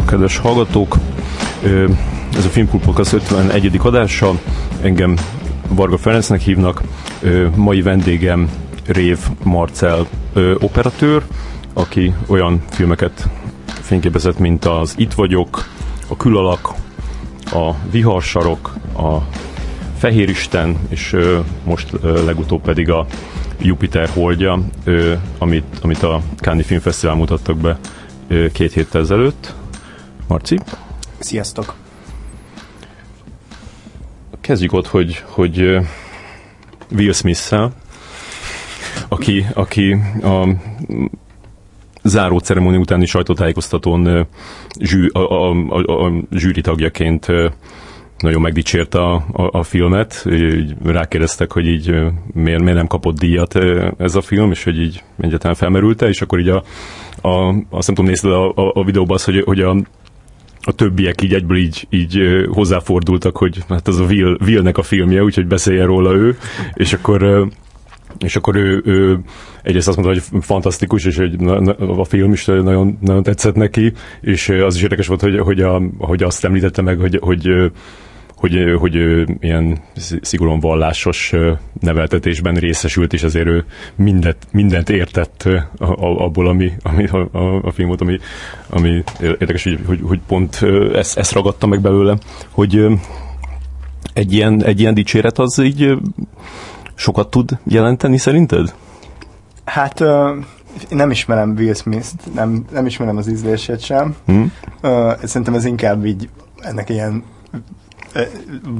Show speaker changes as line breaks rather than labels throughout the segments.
Sziasztok, kedves hallgatók! Ez a Filmklub Podcast 51. adása. Engem Varga Ferencnek hívnak. Mai vendégem Rév Marcel operatőr, aki olyan filmeket fényképezett, mint az Itt vagyok, a Külalak, a Viharsarok, a Fehéristen, és most legutóbb pedig a Jupiter holdja, amit, amit a Cannes Film Festival mutattak be két héttel ezelőtt. Marci?
Sziasztok!
Kezdjük ott, hogy, hogy Will smith aki, aki a záró ceremónia utáni sajtótájékoztatón zsű, a, a, a, a zsűri tagjaként nagyon megdicsérte a, a, a filmet, így rákérdeztek, hogy így miért, miért nem kapott díjat ez a film, és hogy így egyáltalán felmerülte, és akkor így a, a azt nem tudom, nézted a, a, a videóban az, hogy, hogy a, a többiek így egyből így, így hozzáfordultak, hogy hát az a Will, Willnek a filmje, úgyhogy beszéljen róla ő, és akkor és akkor ő, ő egyrészt azt mondta, hogy fantasztikus, és hogy a film is nagyon, nagyon tetszett neki, és az is érdekes volt, hogy, hogy, a, hogy azt említette meg, hogy, hogy hogy, hogy ilyen szigorúan vallásos neveltetésben részesült, és ezért ő mindent, mindent értett abból, ami, ami a, a, a film volt, ami, ami érdekes, hogy, hogy, hogy pont ezt, ezt ragadta meg belőle, hogy egy ilyen, egy ilyen dicséret az így sokat tud jelenteni szerinted?
Hát nem ismerem Will Smith-t, nem, nem ismerem az ízlését sem. Hmm. Szerintem ez inkább így ennek ilyen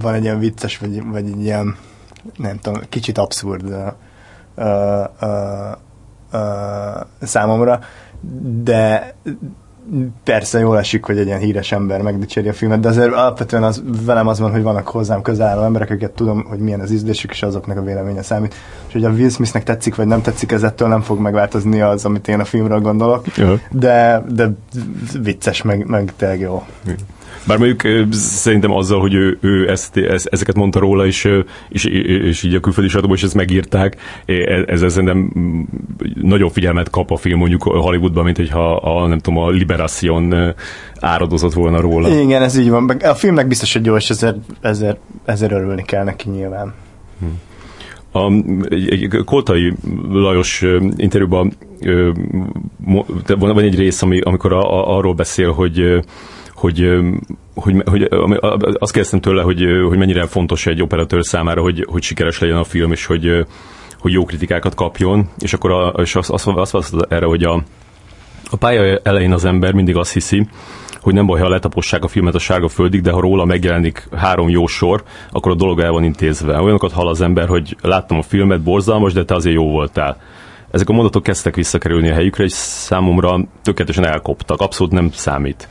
van egy ilyen vicces, vagy, vagy egy ilyen, nem tudom, kicsit abszurd uh, uh, uh, számomra, de persze jól esik, hogy egy ilyen híres ember megdicséri a filmet, de azért alapvetően az, velem az van, hogy vannak hozzám közel álló emberek, akiket tudom, hogy milyen az ízlésük, és azoknak a véleménye számít. És hogy a Will Smithnek tetszik, vagy nem tetszik, ez ettől nem fog megváltozni az, amit én a filmről gondolok, de, de vicces, meg, meg tényleg jó.
Bár mondjuk szerintem azzal, hogy ő, ő ezt, ezt, ezeket mondta róla, és, és, és így a külföldi sajtóban is ezt megírták, ez, ez szerintem nagyon figyelmet kap a film mondjuk Hollywoodban, mint hogyha a, nem tudom, a Liberation áradozott volna róla.
Igen, ez így van. A filmnek biztos, hogy jó, és ezért, ezért, ezért örülni kell neki nyilván.
A Koltai Lajos interjúban van egy rész, ami, amikor a, a, arról beszél, hogy hogy, hogy, hogy azt kérdeztem tőle, hogy, hogy mennyire fontos egy operatőr számára, hogy, hogy sikeres legyen a film, és hogy, hogy jó kritikákat kapjon, és akkor a, és azt, azt, azt, azt erre, hogy a, a pálya elején az ember mindig azt hiszi, hogy nem baj, ha letapossák a filmet a sárga földig, de ha róla megjelenik három jó sor, akkor a dolog el van intézve. Olyanokat hall az ember, hogy láttam a filmet, borzalmas, de te azért jó voltál ezek a mondatok kezdtek visszakerülni a helyükre, és számomra tökéletesen elkoptak, abszolút nem számít.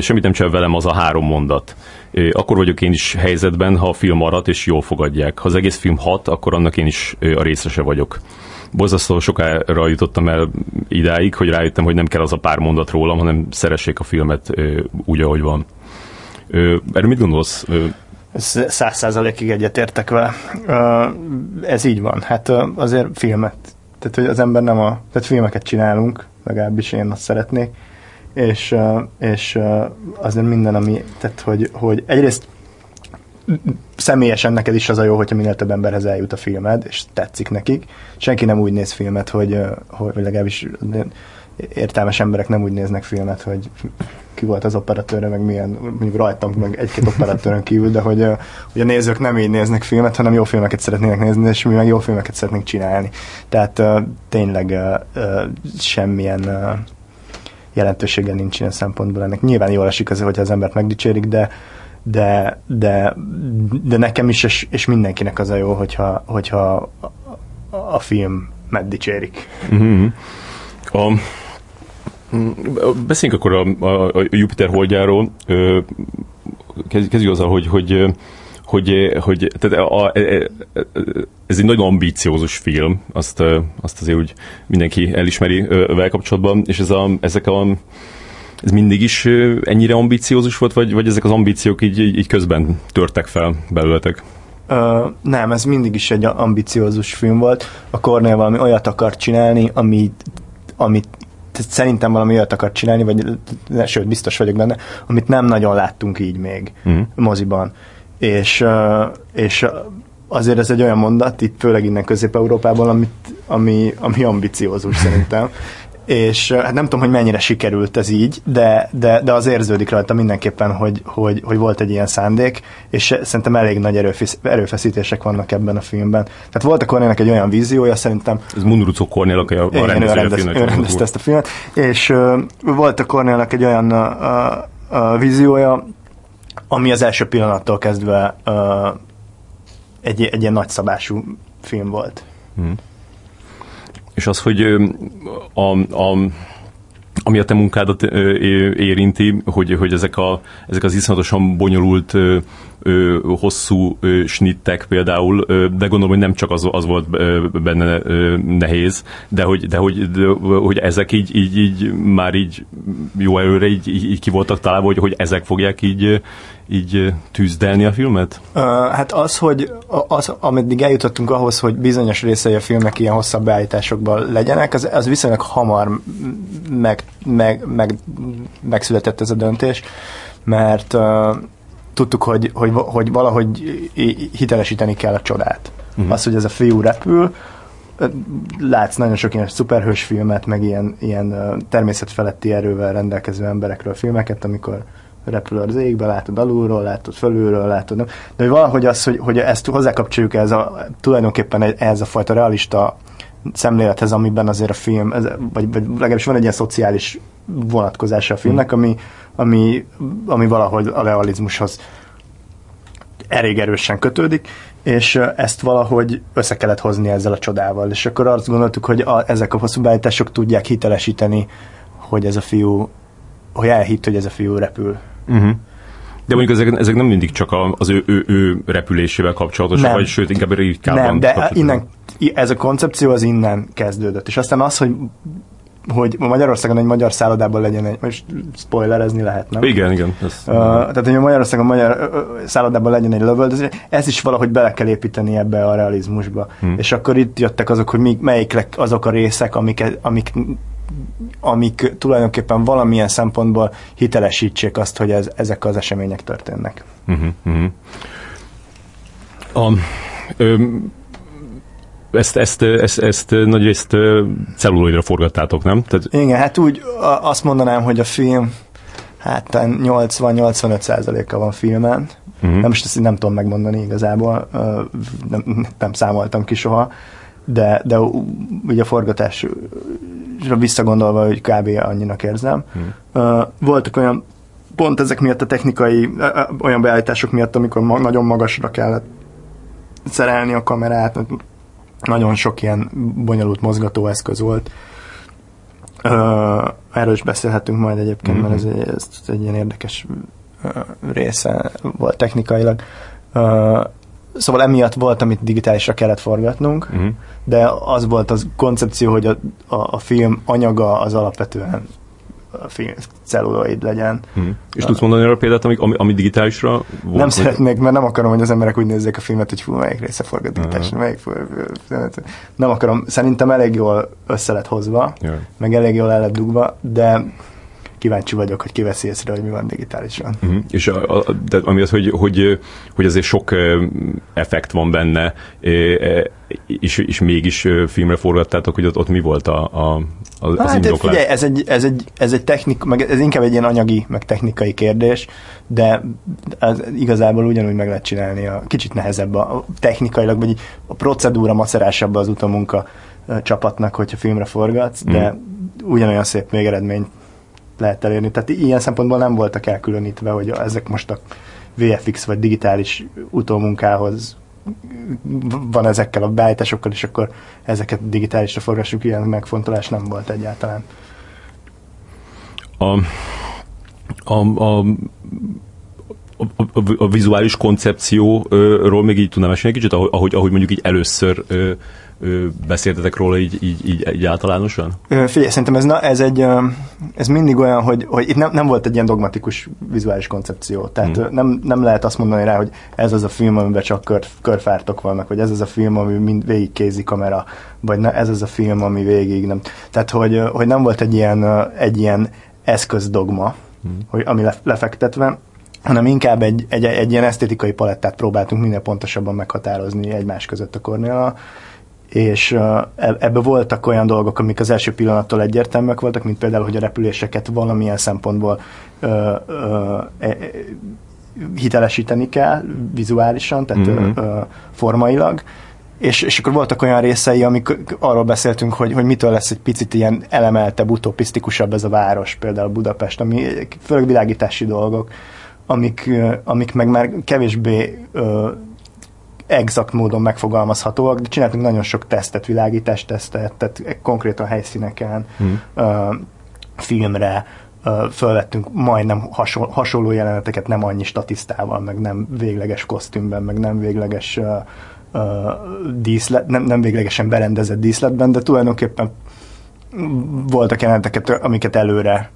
Semmit nem csinál velem az a három mondat. Akkor vagyok én is helyzetben, ha a film maradt és jól fogadják. Ha az egész film hat, akkor annak én is a részese vagyok. Borzasztó sokára jutottam el idáig, hogy rájöttem, hogy nem kell az a pár mondat rólam, hanem szeressék a filmet úgy, ahogy van. Erről mit gondolsz?
Száz százalékig egyetértek vele. Ez így van. Hát azért filmet tehát, hogy az ember nem a... Tehát filmeket csinálunk, legalábbis én azt szeretnék, és, és azért minden, ami... Tehát, hogy, hogy egyrészt személyesen neked is az a jó, hogyha minél több emberhez eljut a filmed, és tetszik nekik. Senki nem úgy néz filmet, hogy, hogy legalábbis értelmes emberek nem úgy néznek filmet, hogy ki volt az operatőre, meg milyen, mondjuk rajtam, meg egy-két operatőrön kívül, de hogy, hogy a nézők nem így néznek filmet, hanem jó filmeket szeretnének nézni, és mi meg jó filmeket szeretnénk csinálni. Tehát tényleg semmilyen jelentősége nincs ilyen szempontból ennek. Nyilván jól esik az, hogy az embert megdicsérik, de de, de, de nekem is, és, és mindenkinek az a jó, hogyha, hogyha a, a film megdicsérik. Mm-hmm.
A, Beszéljünk akkor a, a, a Jupiter holdjáról. Kezdjük azzal, hogy, hogy hogy, hogy tehát a, a, ez egy nagyon ambíciózus film, azt, azt azért úgy mindenki elismeri vele kapcsolatban, és ez a, ezek a ez mindig is ennyire ambíciózus volt, vagy, vagy ezek az ambíciók így, így közben törtek fel belőletek?
Uh, nem, ez mindig is egy ambiciózus film volt. A Cornél valami olyat akart csinálni, ami, amit szerintem valami olyat akar csinálni, vagy sőt, biztos vagyok benne, amit nem nagyon láttunk így még mm. moziban. És, és azért ez egy olyan mondat, itt főleg innen Közép-Európában, amit, ami, ami ambiciózus szerintem. és hát nem tudom, hogy mennyire sikerült ez így, de, de, de az érződik rajta mindenképpen, hogy, hogy, hogy volt egy ilyen szándék, és szerintem elég nagy erőfeszítések vannak ebben a filmben. Tehát volt a Kornélnak egy olyan víziója, szerintem...
Ez Munruco Kornél, aki a, a rendezője
rendez, a filmnek. rendezte ezt a filmet, és uh, volt a Kornélnak egy olyan uh, uh, víziója, ami az első pillanattól kezdve uh, egy, egy ilyen nagyszabású film volt. Hmm.
És az, hogy a, a ami a te munkádat érinti, hogy, hogy ezek, a, ezek az iszonyatosan bonyolult, hosszú snittek például, de gondolom, hogy nem csak az, az volt benne nehéz, de hogy, de hogy, de, hogy ezek így, így, így már így jó előre így, így, így ki voltak találva, hogy, hogy ezek fogják így így tűzdelni a filmet?
Uh, hát az, hogy az, ameddig eljutottunk ahhoz, hogy bizonyos részei a filmnek ilyen hosszabb beállításokban legyenek, az, az viszonylag hamar meg, meg, meg, megszületett ez a döntés, mert uh, tudtuk, hogy, hogy, hogy valahogy hitelesíteni kell a csodát. Uh-huh. Az, hogy ez a fiú repül, látsz nagyon sok ilyen szuperhős filmet, meg ilyen, ilyen természetfeletti erővel rendelkező emberekről filmeket, amikor repül az égbe, látod alulról, látod fölülről, látod nem. De hogy valahogy az, hogy, hogy ezt hozzákapcsoljuk ez a, tulajdonképpen ehhez a fajta realista szemlélethez, amiben azért a film, ez, vagy, vagy legalábbis van egy ilyen szociális vonatkozása a filmnek, ami, ami, ami valahogy a realizmushoz elég erősen kötődik, és ezt valahogy össze kellett hozni ezzel a csodával. És akkor azt gondoltuk, hogy a, ezek a hosszú beállítások tudják hitelesíteni, hogy ez a fiú, hogy elhitt, hogy ez a fiú repül. Uh-huh.
De mondjuk ezek, ezek nem mindig csak az ő, ő, ő repülésével kapcsolatosak, vagy sőt, inkább ritkábban.
Nem, de innen, ez a koncepció az innen kezdődött. És aztán az, hogy hogy Magyarországon egy magyar szállodában legyen egy, most spoilerezni lehet, nem?
Igen, igen. Ez,
uh, tehát, hogy Magyarországon magyar uh, szállodában legyen egy lövöldözés, ez is valahogy bele kell építeni ebbe a realizmusba. Hmm. És akkor itt jöttek azok, hogy mi, melyik azok a részek, amik, amik amik tulajdonképpen valamilyen szempontból hitelesítsék azt, hogy ez, ezek az események történnek. Uh-huh, uh-huh.
A, ö, ezt, ezt, ezt, ezt nagyrészt celluloidra forgattátok, nem?
Tehát... Igen, hát úgy azt mondanám, hogy a film hát 80-85 százaléka van filmen. Uh-huh. Nem most ezt nem tudom megmondani igazából, nem, nem számoltam ki soha, de, de ugye a forgatás visszagondolva, hogy kb. annyinak érzem. Hmm. voltak olyan pont ezek miatt a technikai olyan beállítások miatt, amikor ma, nagyon magasra kellett szerelni a kamerát, nagyon sok ilyen bonyolult mozgatóeszköz volt. Erről is beszélhetünk majd egyébként, mm-hmm. mert ez egy, ez egy ilyen érdekes része volt technikailag. Szóval emiatt volt, amit digitálisra kellett forgatnunk, uh-huh. de az volt az koncepció, hogy a, a, a film anyaga az alapvetően a film celluloid legyen.
Hmm. És tudsz mondani arra példát, ami, ami, ami digitálisra volt?
Nem szeretnék, mert nem akarom, hogy az emberek úgy nézzék a filmet, hogy fú, melyik része forgat digitálisra, melyik Nem akarom, szerintem elég jól össze lett hozva, yeah. meg elég jól el lett dugva, de kíváncsi vagyok, hogy kiveszi észre, hogy mi van digitálisan.
Uh-huh. És a, a, de ami az, hogy, hogy, hogy azért sok effekt van benne, és, és mégis filmre forgattátok, hogy ott, ott mi volt a, a, az hát,
indoklás? Figyelj, ez egy, ez egy, ez egy technik, meg ez inkább egy ilyen anyagi, meg technikai kérdés, de ez igazából ugyanúgy meg lehet csinálni. A, kicsit nehezebb a, technikailag, vagy a procedúra macerásabb az utomunka csapatnak, hogyha filmre forgatsz, de mm. ugyanolyan szép még eredményt lehet elérni. Tehát ilyen szempontból nem voltak elkülönítve, hogy ezek most a VFX vagy digitális utómunkához van ezekkel a beállításokkal, és akkor ezeket digitálisra forgassuk, ilyen megfontolás nem volt egyáltalán.
A, a, a a, a, a vizuális koncepcióról még így tudnám mesélni kicsit, ahogy, ahogy mondjuk így először beszéltetek róla így, így, így, így általánosan?
Figyelj, szerintem ez, na, ez egy ez mindig olyan, hogy, hogy itt nem, nem volt egy ilyen dogmatikus vizuális koncepció. Tehát mm. nem, nem lehet azt mondani rá, hogy ez az a film, amiben csak kör, körfártok vannak, vagy ez az a film, ami mind végig kézi kamera, vagy ne, ez az a film, ami végig nem. Tehát, hogy, hogy nem volt egy ilyen, egy ilyen eszközdogma, mm. hogy, ami lefektetve, hanem inkább egy, egy, egy ilyen esztétikai palettát próbáltunk minél pontosabban meghatározni egymás között a Cornéla, és e, ebbe voltak olyan dolgok, amik az első pillanattól egyértelműek voltak, mint például, hogy a repüléseket valamilyen szempontból ö, ö, e, hitelesíteni kell vizuálisan, tehát mm-hmm. ö, formailag, és, és akkor voltak olyan részei, amik arról beszéltünk, hogy, hogy mitől lesz egy picit ilyen elemeltebb, utopisztikusabb ez a város, például Budapest, ami főleg világítási dolgok, amik, amik meg már kevésbé ö, exakt módon megfogalmazhatóak, de csináltunk nagyon sok tesztet, világítás tesztet, tehát konkrétan helyszíneken, hmm. ö, filmre, ö, fölvettünk majdnem hasonló, hasonló jeleneteket, nem annyi statisztával, meg nem végleges kosztümben, meg nem végleges ö, ö, díszlet, nem, nem véglegesen berendezett díszletben, de tulajdonképpen voltak jeleneteket, amiket előre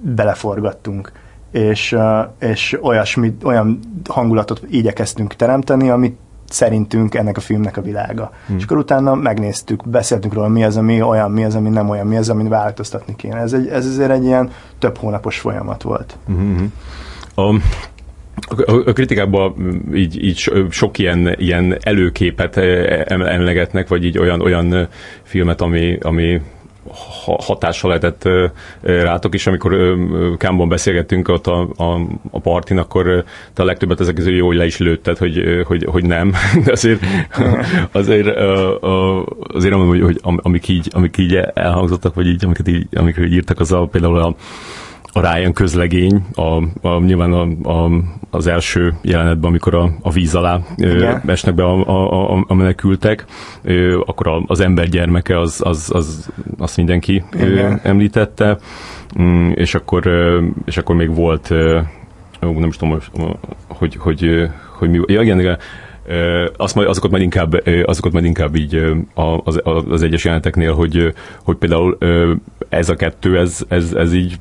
beleforgattunk és, és olyasmi, olyan hangulatot igyekeztünk teremteni, amit szerintünk ennek a filmnek a világa. Hmm. És akkor utána megnéztük, beszéltünk róla, mi az, ami olyan, mi az, ami nem olyan, mi az, amit változtatni kéne. Ez, egy, ez azért egy ilyen több hónapos folyamat volt.
Hmm. A, a kritikában így, így sok ilyen, ilyen előképet emlegetnek, vagy így olyan, olyan filmet, ami, ami hatással lehetett rátok is, amikor Kámban beszélgettünk ott a, a, a partin, akkor te a legtöbbet ezek közül jó, hogy le is lőtted, hogy, hogy, hogy nem, de azért, azért, azért mondom, hogy, hogy amik így, amik így elhangzottak, vagy így, amiket így, amiket így írtak, az a, például a, a Ryan közlegény, a, a, nyilván a, a, az első jelenetben, amikor a, a víz alá ö, esnek be a, a, a, a menekültek, ö, akkor a, az ember gyermeke az, az, az, azt mindenki ö, említette, mm, és akkor, ö, és akkor még volt, ö, nem is tudom, hogy, hogy, hogy, hogy mi, ja, igen, igen. Azt majd, azokat, majd inkább, azokat majd inkább így az, az egyes jeleneteknél, hogy, hogy például ez a kettő, ez, ez, ez így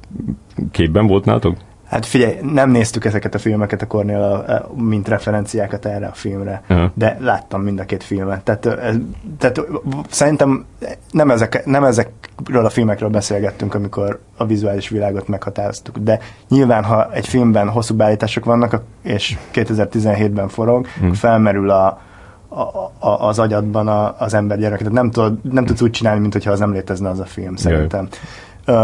képben volt nálatok?
Hát figyelj, nem néztük ezeket a filmeket a Cornél, mint referenciákat erre a filmre, uh-huh. de láttam mind a két filmet. Tehát, ez, tehát szerintem nem, ezek, nem ezekről a filmekről beszélgettünk, amikor a vizuális világot meghatároztuk, de nyilván, ha egy filmben hosszú beállítások vannak, és 2017-ben forog, uh-huh. felmerül a, a, a, az agyadban a, az ember gyermek. Tehát nem, tud, nem tudsz úgy csinálni, mint hogyha az nem létezne az a film, szerintem. Jaj.
Uh,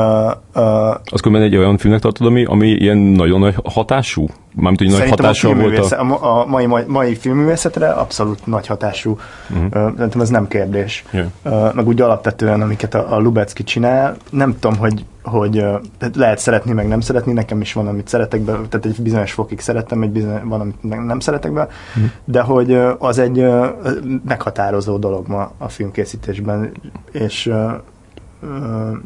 uh, Azt különben egy olyan filmnek tartod, ami, ami ilyen nagyon nagy hatású? Mármint, hogy nagy hatással a volt
a... a mai, mai, mai filmművészetre abszolút nagy hatású. Uh-huh. Uh, szerintem ez nem kérdés. Yeah. Uh, meg úgy alapvetően, amiket a, a Lubecki csinál, nem tudom, hogy, hogy uh, lehet szeretni, meg nem szeretni, nekem is van, amit szeretek be, tehát egy bizonyos fokig szeretem, egy bizonyos, van, amit nem szeretek be, uh-huh. de hogy uh, az egy uh, meghatározó dolog ma a filmkészítésben, és uh, uh,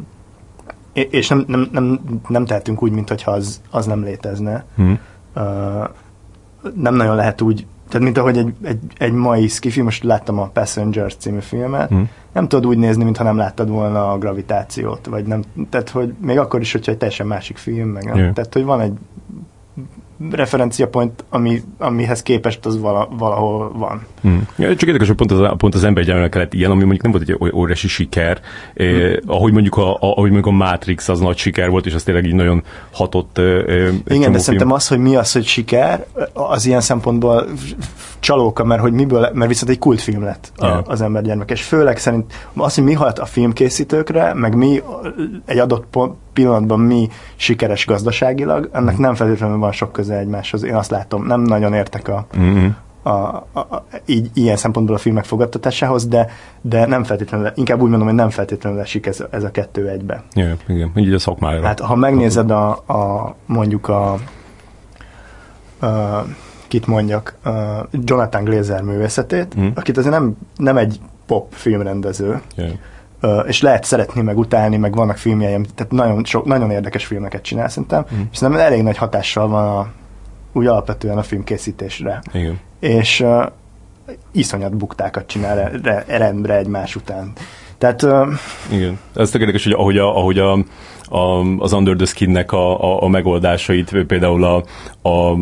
és nem, nem, nem, nem tehetünk úgy, mintha az, az nem létezne. Hmm. Uh, nem nagyon lehet úgy, tehát mint ahogy egy, egy, egy mai skifi, most láttam a Passengers című filmet, hmm. nem tudod úgy nézni, mintha nem láttad volna a gravitációt, vagy nem, tehát hogy még akkor is, hogyha egy teljesen másik film, meg nem, yeah. tehát hogy van egy referenciapont, ami, amihez képest az vala, valahol van.
Hmm. Ja, csak érdekes, hogy pont az, pont az ember kellett ilyen, ami mondjuk nem volt egy óriási siker, hmm. eh, ahogy, mondjuk a, a, ahogy mondjuk a Matrix az nagy siker volt, és az tényleg így nagyon hatott. Eh,
Igen, de film. szerintem az, hogy mi az, hogy siker, az ilyen szempontból csalóka, mert hogy miből, mert viszont egy kultfilm lett a, yeah. az gyermek, és főleg szerint az, hogy mi halt a filmkészítőkre, meg mi egy adott pillanatban mi sikeres gazdaságilag, ennek mm. nem feltétlenül van sok köze egymáshoz. Én azt látom, nem nagyon értek a, mm-hmm. a, a, a, így, ilyen szempontból a filmek fogadtatásához, de, de nem feltétlenül, inkább úgy mondom, hogy nem feltétlenül esik ez, ez a kettő egybe.
Ja, igen, így a szakmára.
Hát ha megnézed a, a mondjuk a, a kit mondjak, uh, Jonathan Glazer művészetét, mm. akit azért nem, nem egy pop filmrendező, yeah. uh, és lehet szeretni, meg utálni, meg vannak filmjeim, tehát nagyon, sok, nagyon érdekes filmeket csinál szerintem, mm. és nem elég nagy hatással van a, úgy alapvetően a filmkészítésre.
Igen.
És uh, iszonyat buktákat csinál rendre egymás után. Tehát... Uh,
Igen. Ez tök érdekes, hogy ahogy, a, ahogy a, a, az Under the Skin-nek a, a, a megoldásait, például a, a,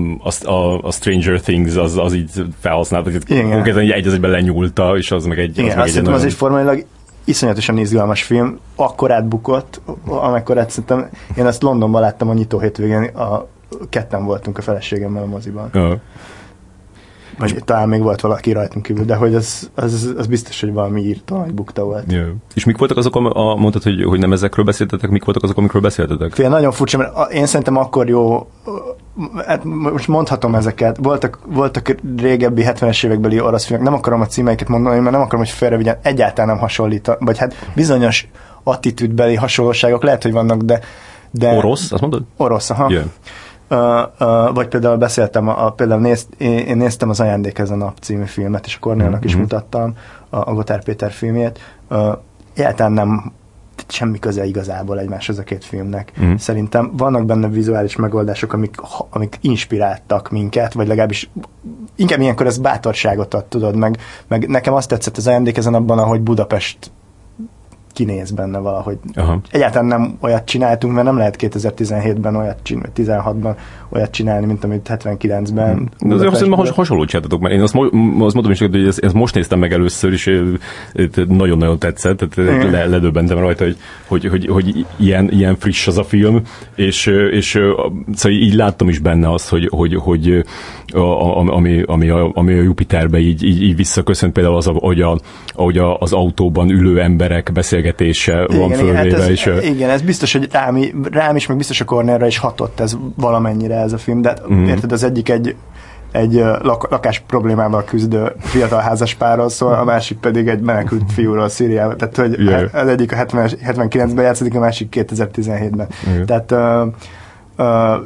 a, a Stranger Things, az, az így felhasznált, konkrétan így egy az egyben lenyúlta, és az meg egy...
Igen,
az meg
azt egy nagyon... az egy formailag iszonyatosan izgalmas film, akkor átbukott, amikor szerintem én ezt Londonban láttam a nyitó hétvégén, a, ketten voltunk a feleségemmel a moziban. Uh-huh. Vagy talán még volt valaki rajtunk kívül, de hogy az, az, az biztos, hogy valami írtó nagy bukta volt.
Yeah. És mik voltak azok, a, mondtad, hogy, hogy nem ezekről beszéltetek, mik voltak azok, amikről beszéltetek?
Fél, nagyon furcsa, mert én szerintem akkor jó, hát most mondhatom ezeket, voltak, voltak régebbi 70-es évekbeli orosz filmek, nem akarom a címeiket mondani, mert nem akarom, hogy félrevigyen, egyáltalán nem hasonlít, vagy hát bizonyos attitűdbeli hasonlóságok lehet, hogy vannak, de de
orosz, azt mondod?
Orosz, aha. Yeah. Vagy például beszéltem, a, például nézt, én, én néztem az Ajándék ez a nap című filmet, és a Kornélnak mm-hmm. is mhm. mutattam a, a Gotár Péter filmjét. Egyáltalán nem semmi köze igazából egymáshoz a két filmnek. Mm. Szerintem vannak benne vizuális megoldások, amik, amik inspiráltak minket, vagy legalábbis inkább ilyenkor ez bátorságot ad, tudod, meg, meg nekem azt tetszett az ajándék ezen abban, ahogy Budapest kinéz benne valahogy. Aha. Egyáltalán nem olyat csináltunk, mert nem lehet 2017-ben olyat csinálni, 16-ban olyat csinálni, mint amit 79-ben.
De azért azt hiszem, hasonlót csináltatok, mert én azt, azt mondom is, hogy ezt, ezt most néztem meg először, és nagyon-nagyon tetszett, tehát le, ledöbbentem rajta, hogy, hogy, hogy, hogy ilyen, ilyen friss az a film, és, és szóval így láttam is benne azt, hogy, hogy, hogy a, ami, ami, a, ami a Jupiterbe így, így, így visszaköszönt, például az, ahogy, a, ahogy a, az autóban ülő emberek beszélgetése igen, van fölvéve. Hát
ez,
és,
igen, ez biztos, hogy rám, rám is, meg biztos a Cornerra is hatott ez valamennyire ez a film, de mm. érted, az egyik egy egy lak- lakás problémával küzdő fiatal házaspárról szól, a másik pedig egy menekült fiúról Szíriával. Tehát, hogy yeah. az egyik a 70, 79-ben játszik, a másik 2017-ben. Yeah. Tehát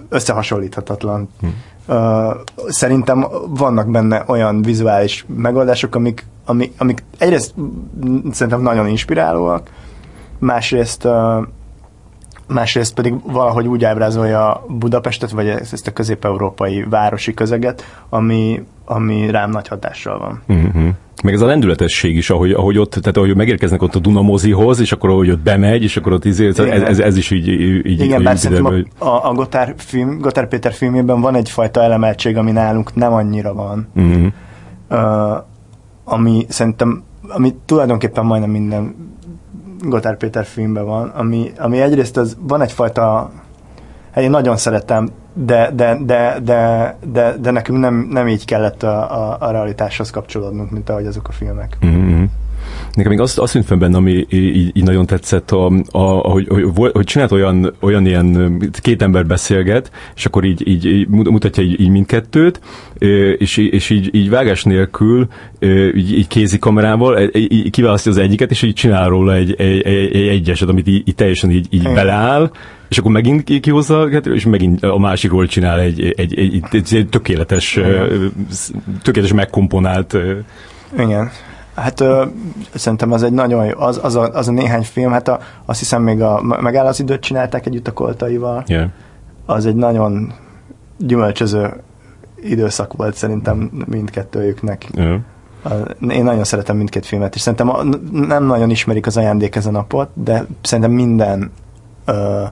összehasonlíthatatlan. Mm. Uh, szerintem vannak benne olyan vizuális megoldások, amik, amik, amik egyrészt szerintem nagyon inspirálóak, másrészt uh, másrészt pedig valahogy úgy ábrázolja Budapestet, vagy ezt a közép-európai városi közeget, ami, ami rám nagy hatással van.
Uh-huh. Meg ez a lendületesség is, ahogy, ahogy ott, tehát ahogy megérkeznek ott a Dunamozihoz, és akkor ahogy ott bemegy, és akkor ott izé, ez, ez, ez, is így, így
Igen, bár szerintem hogy... a, a Gotár, film, Gotár Péter filmjében van egyfajta elemeltség, ami nálunk nem annyira van. Uh-huh. Uh, ami szerintem, ami tulajdonképpen majdnem minden Gotár Péter filmben van, ami, ami egyrészt az, van egyfajta, hát én nagyon szeretem, de, de, de, de, de, de nekünk nem, nem így kellett a, a, a realitáshoz kapcsolódnunk, mint ahogy azok a filmek. Mm-hmm.
Nekem még azt, azt tűnt benne, ami így, így nagyon tetszett, a, a, hogy, hogy, hogy csinált olyan, olyan ilyen, két ember beszélget, és akkor így, így, így mutatja így, így mindkettőt, és, és így, így vágás nélkül, így, így kézi kamerával így kiválasztja az egyiket, és így csinál róla egy, egy, egy, egy egyeset, amit így, így teljesen így, így beleáll, és akkor megint kihozza, és megint a másikról csinál egy, egy, egy, egy, egy tökéletes, tökéletes megkomponált
igen. Hát ö, szerintem az egy nagyon jó, az, az, a, az a néhány film, hát a, azt hiszem még a Megáll az időt csinálták együtt a koltaival. Yeah. Az egy nagyon gyümölcsöző időszak volt szerintem mindkettőjüknek. Yeah. Én nagyon szeretem mindkét filmet, és szerintem a, nem nagyon ismerik az ajándék ezen a napot, de szerintem minden ö,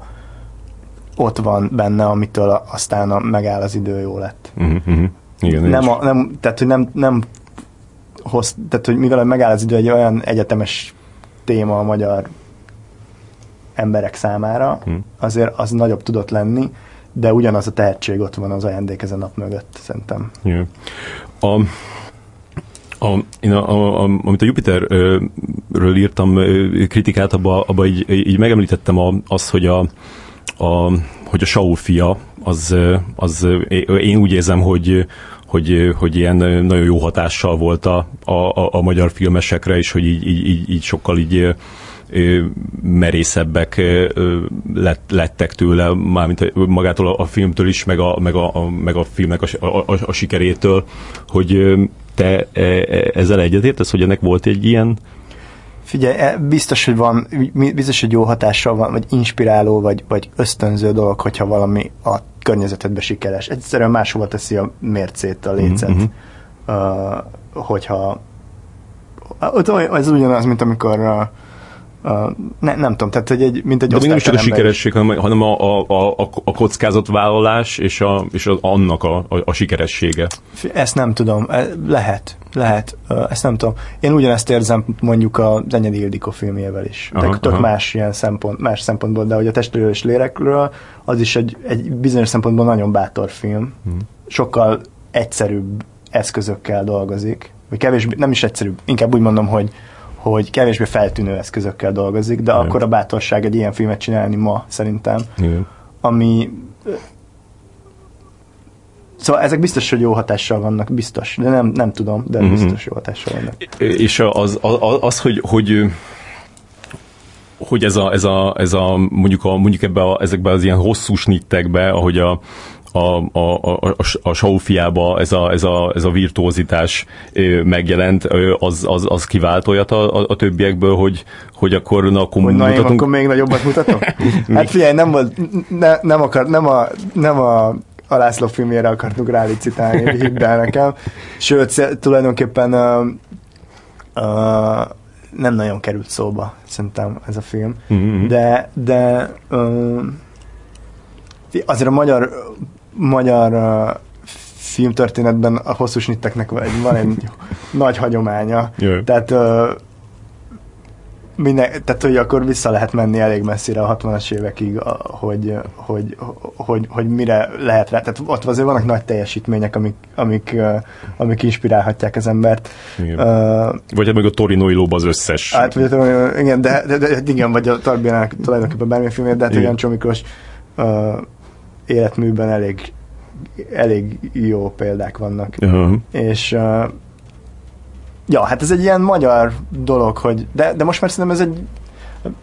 ott van benne, amitől aztán a megáll az idő jó lett. Uh-huh. Igen, nem, a, nem, tehát, hogy nem, nem hoz, tehát hogy mivel megáll az idő egy olyan egyetemes téma a magyar emberek számára, hmm. azért az nagyobb tudott lenni, de ugyanaz a tehetség ott van az ajándék ezen nap mögött, szerintem.
Yeah. A, a, én a, a, a, amit a Jupiterről írtam kritikát, abba, abba így, így megemlítettem a, az, hogy a, a, hogy a Saul fia, az, az én úgy érzem, hogy, hogy, hogy ilyen nagyon jó hatással volt a, a, a magyar filmesekre, és hogy így, így, így, sokkal így merészebbek lett, lettek tőle, mármint magától a, a filmtől is, meg a, meg a, a, meg a filmnek a, a, a sikerétől, hogy te e, e, ezzel egyetértesz, hogy ennek volt egy ilyen
Figyelj, e, biztos, hogy van, biztos, hogy jó hatással van, vagy inspiráló, vagy, vagy ösztönző dolog, hogyha valami a környezetedbe sikeres. Egyszerűen máshova teszi a mércét, a lécet. Mm-hmm. Uh, hogyha az ugyanaz, mint amikor uh, Uh, ne, nem tudom, tehát hogy egy, mint egy
De még nem is csak a sikeresség, hanem, hanem a, a, a, a, kockázatvállalás és, a, és a, annak a, a, a sikeressége.
Ezt nem tudom, E, lehet, lehet, ezt nem tudom. Én ugyanezt érzem mondjuk a Zenyedi Ildikó filmjével is.
Aha,
tök
aha.
más ilyen szempont, más szempontból, de hogy a testről és lélekről, az is egy, egy bizonyos szempontból nagyon bátor film.
Mhm.
Sokkal egyszerűbb eszközökkel dolgozik, vagy kevésbé, nem is egyszerűbb, inkább úgy mondom, hogy hogy kevésbé feltűnő eszközökkel dolgozik, de
Igen.
akkor a bátorság egy ilyen filmet csinálni ma szerintem,
Igen.
ami Szóval ezek biztos, hogy jó hatással vannak, biztos, de nem, nem tudom, de
Mhm.
biztos jó hatással vannak.
És az, az, az hogy, hogy hogy ez a, ez a, ez a mondjuk, a, mondjuk ebbe a, ezekbe az ilyen hosszú snittekbe, ahogy a, a, a, a, a, a Saufiába ez a, ez, a, ez a virtuózitás megjelent, az, az, az kivált olyat a, a, a többiekből, hogy, hogy akkor na, akkor
Hogy na én akkor még nagyobbat mutatok? hát figyelj, nem, volt, ne, nem, akar, nem, a, nem a, a László filmjére akartunk rálicitálni, hidd el nekem. Sőt, tulajdonképpen uh, uh, nem nagyon került szóba, szerintem ez a film.
Mhm.
De, de uh, azért a magyar, magyar uh, filmtörténetben a hosszú snitteknek van egy, van egy nagy hagyománya.
Jaj.
Tehát uh, minden, tehát hogy akkor vissza lehet menni elég messzire a 60-as évekig, a, hogy, hogy, hogy, hogy, mire lehet rá. Tehát ott azért vannak nagy teljesítmények, amik, amik, amik inspirálhatják az embert.
Igen.
Uh,
Vagy hát meg a Torinoi lóba az összes.
Hát, vagy igen, de, de, de, igen, vagy a Tarbiának tulajdonképpen bármilyen filmért, de hát
Igen.
olyan Csomikos uh, életműben elég, elég jó példák vannak.
Aha.
És uh, ja, hát ez egy ilyen magyar dolog, hogy de, de most már szerintem ez egy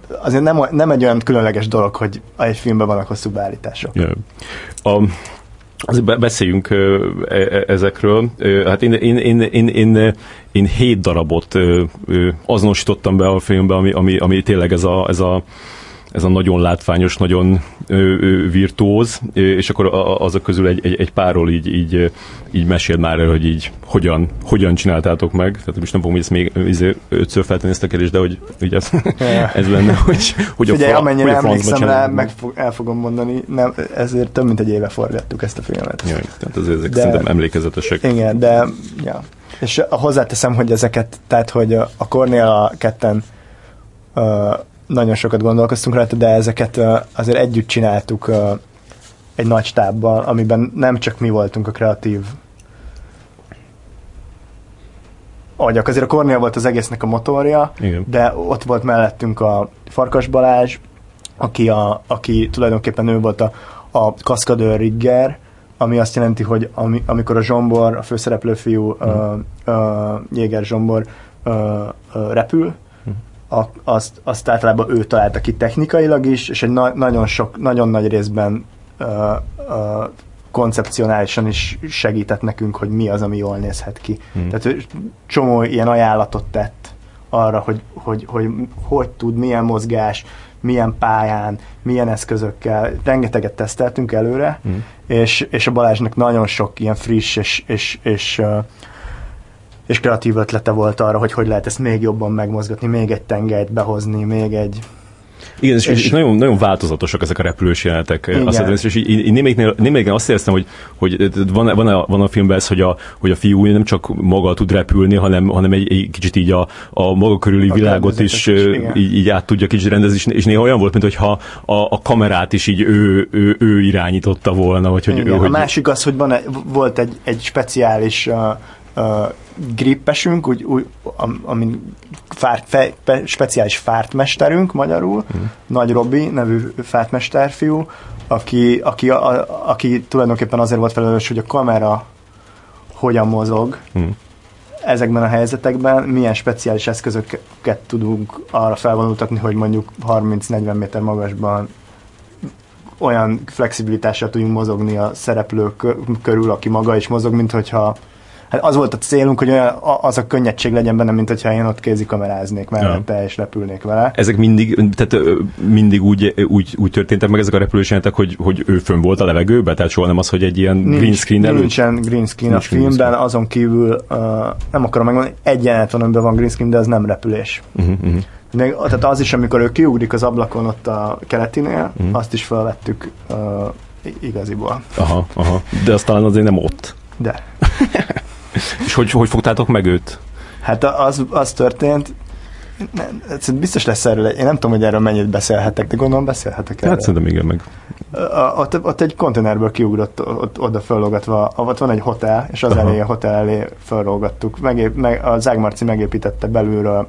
azért nem, nem egy olyan különleges dolog, hogy egy filmben vannak hosszú beállítások.
Ja. A, azért be- beszéljünk e- e- ezekről. Hát én, én, én, én, én, én hét darabot azonosítottam be a filmbe, ami, ami, ami tényleg ez a, ez a ez a nagyon látványos, nagyon virtuóz, és akkor a- a- azok közül egy, egy, egy párról így, így, így mesél már el, hogy így hogyan, hogyan csináltátok meg. Tehát most nem fogom ezt még izé, ötször feltenni ezt a kérdést, de hogy így ez, ez lenne, hogy, hogy
Ugye,
a, fra-
amennyire
hogy a
emlékszem rá, meg fog, el fogom mondani, nem, ezért több mint egy éve forgattuk ezt a filmet.
Jaj, tehát az, ezek
De-
szerintem emlékezetesek.
Igen, de ja. És hozzáteszem, hogy ezeket, tehát hogy a a Cornél ketten uh, nagyon sokat gondolkoztunk rajta, de ezeket azért együtt csináltuk egy nagy stábbal, amiben nem csak mi voltunk a kreatív agyak. Azért a Cornél volt az egésznek a motorja,
Igen.
de ott volt mellettünk a Farkas Balázs, aki, a, aki tulajdonképpen ő volt a, a kaszkadőr rigger, ami azt jelenti, hogy ami, amikor a Zsombor, a főszereplő fiú, mm. uh, uh, Jéger Zsombor uh, uh, repül, a, azt, azt általában ő találta ki technikailag is, és egy na- nagyon sok, nagyon nagy részben uh, uh, koncepcionálisan is segített nekünk, hogy mi az, ami jól nézhet ki.
Hmm.
Tehát ő csomó ilyen ajánlatot tett arra, hogy hogy, hogy hogy tud, milyen mozgás, milyen pályán, milyen eszközökkel. Rengeteget teszteltünk előre,
Hmm.
és, és a Balázsnak nagyon sok ilyen friss és, és, és, uh, és kreatív ötlete volt arra, hogy hogy lehet ezt még jobban megmozgatni, még egy tengelyt behozni, még egy...
Igen, és,
És-
és nagyon, nagyon változatosak ezek a repülős jelenetek.
Igen.
Azt hiszem, és így, én némelyiknél, némelyiknél azt éreztem, hogy, hogy van, van, a, van a filmben ez, hogy a, hogy a fiú nem csak maga tud repülni, hanem, hanem egy, egy kicsit így a, a maga körüli
A
világot is,
is, igen.
így, így át tudja kicsit rendezni, és- néha olyan volt, mintha a, a kamerát is így ő, ő, ő irányította volna, vagy hogy
Igen,
ő,
a
hogy,
másik az, hogy van volt egy, egy speciális uh, uh, grippesünk, úgy, úgy, am, amin fárt, fe, pe, speciális fártmesterünk magyarul,
Mhm.
Nagy Robi nevű fártmesterfiú, aki, aki, a, a, aki tulajdonképpen azért volt felelős, hogy a kamera hogyan mozog
Hm.
ezekben a helyzetekben, milyen speciális eszközöket tudunk arra felvonultatni, hogy mondjuk 30-40 méter magasban olyan flexibilitással tudjunk mozogni a szereplők kö- körül, aki maga is mozog, mint hogyha Hát az volt a célunk, hogy olyan, az a könnyedség legyen benne, mint hogyha én ott kézikameráznék mellette, és repülnék vele.
ezek mindig, tehát mindig úgy, úgy, úgy történtek meg ezek a repülős hogy, hogy ő fönn volt a levegőben, tehát soha nem az, hogy egy ilyen green screen előtt.
Nincsen green screen
Nincs
a
green
filmben,
screen.
azon kívül uh, nem akarom megmondani, egy jelenet van, amiben van green screen, de az nem repülés.
Uh-huh, uh-huh.
Még, tehát az is, amikor ő kiugrik az ablakon ott a keletinél, mm. azt is felvettük uh, igaziból.
Aha, aha. De azt talán azért nem ott.
De.
És hogy, hogy fogtátok meg őt?
Hát az, az történt, nem, biztos lesz erről, én nem tudom, hogy erről mennyit beszélhetek, de gondolom beszélhetek erről.
Hát szerintem igen meg.
Ott, ott egy konténerből kiugrott, ott, oda föllogatva, ott van egy hotel, és az Aha. elé, a hotel elé föllogattuk. Megép, meg, a Zágmarci megépítette belülről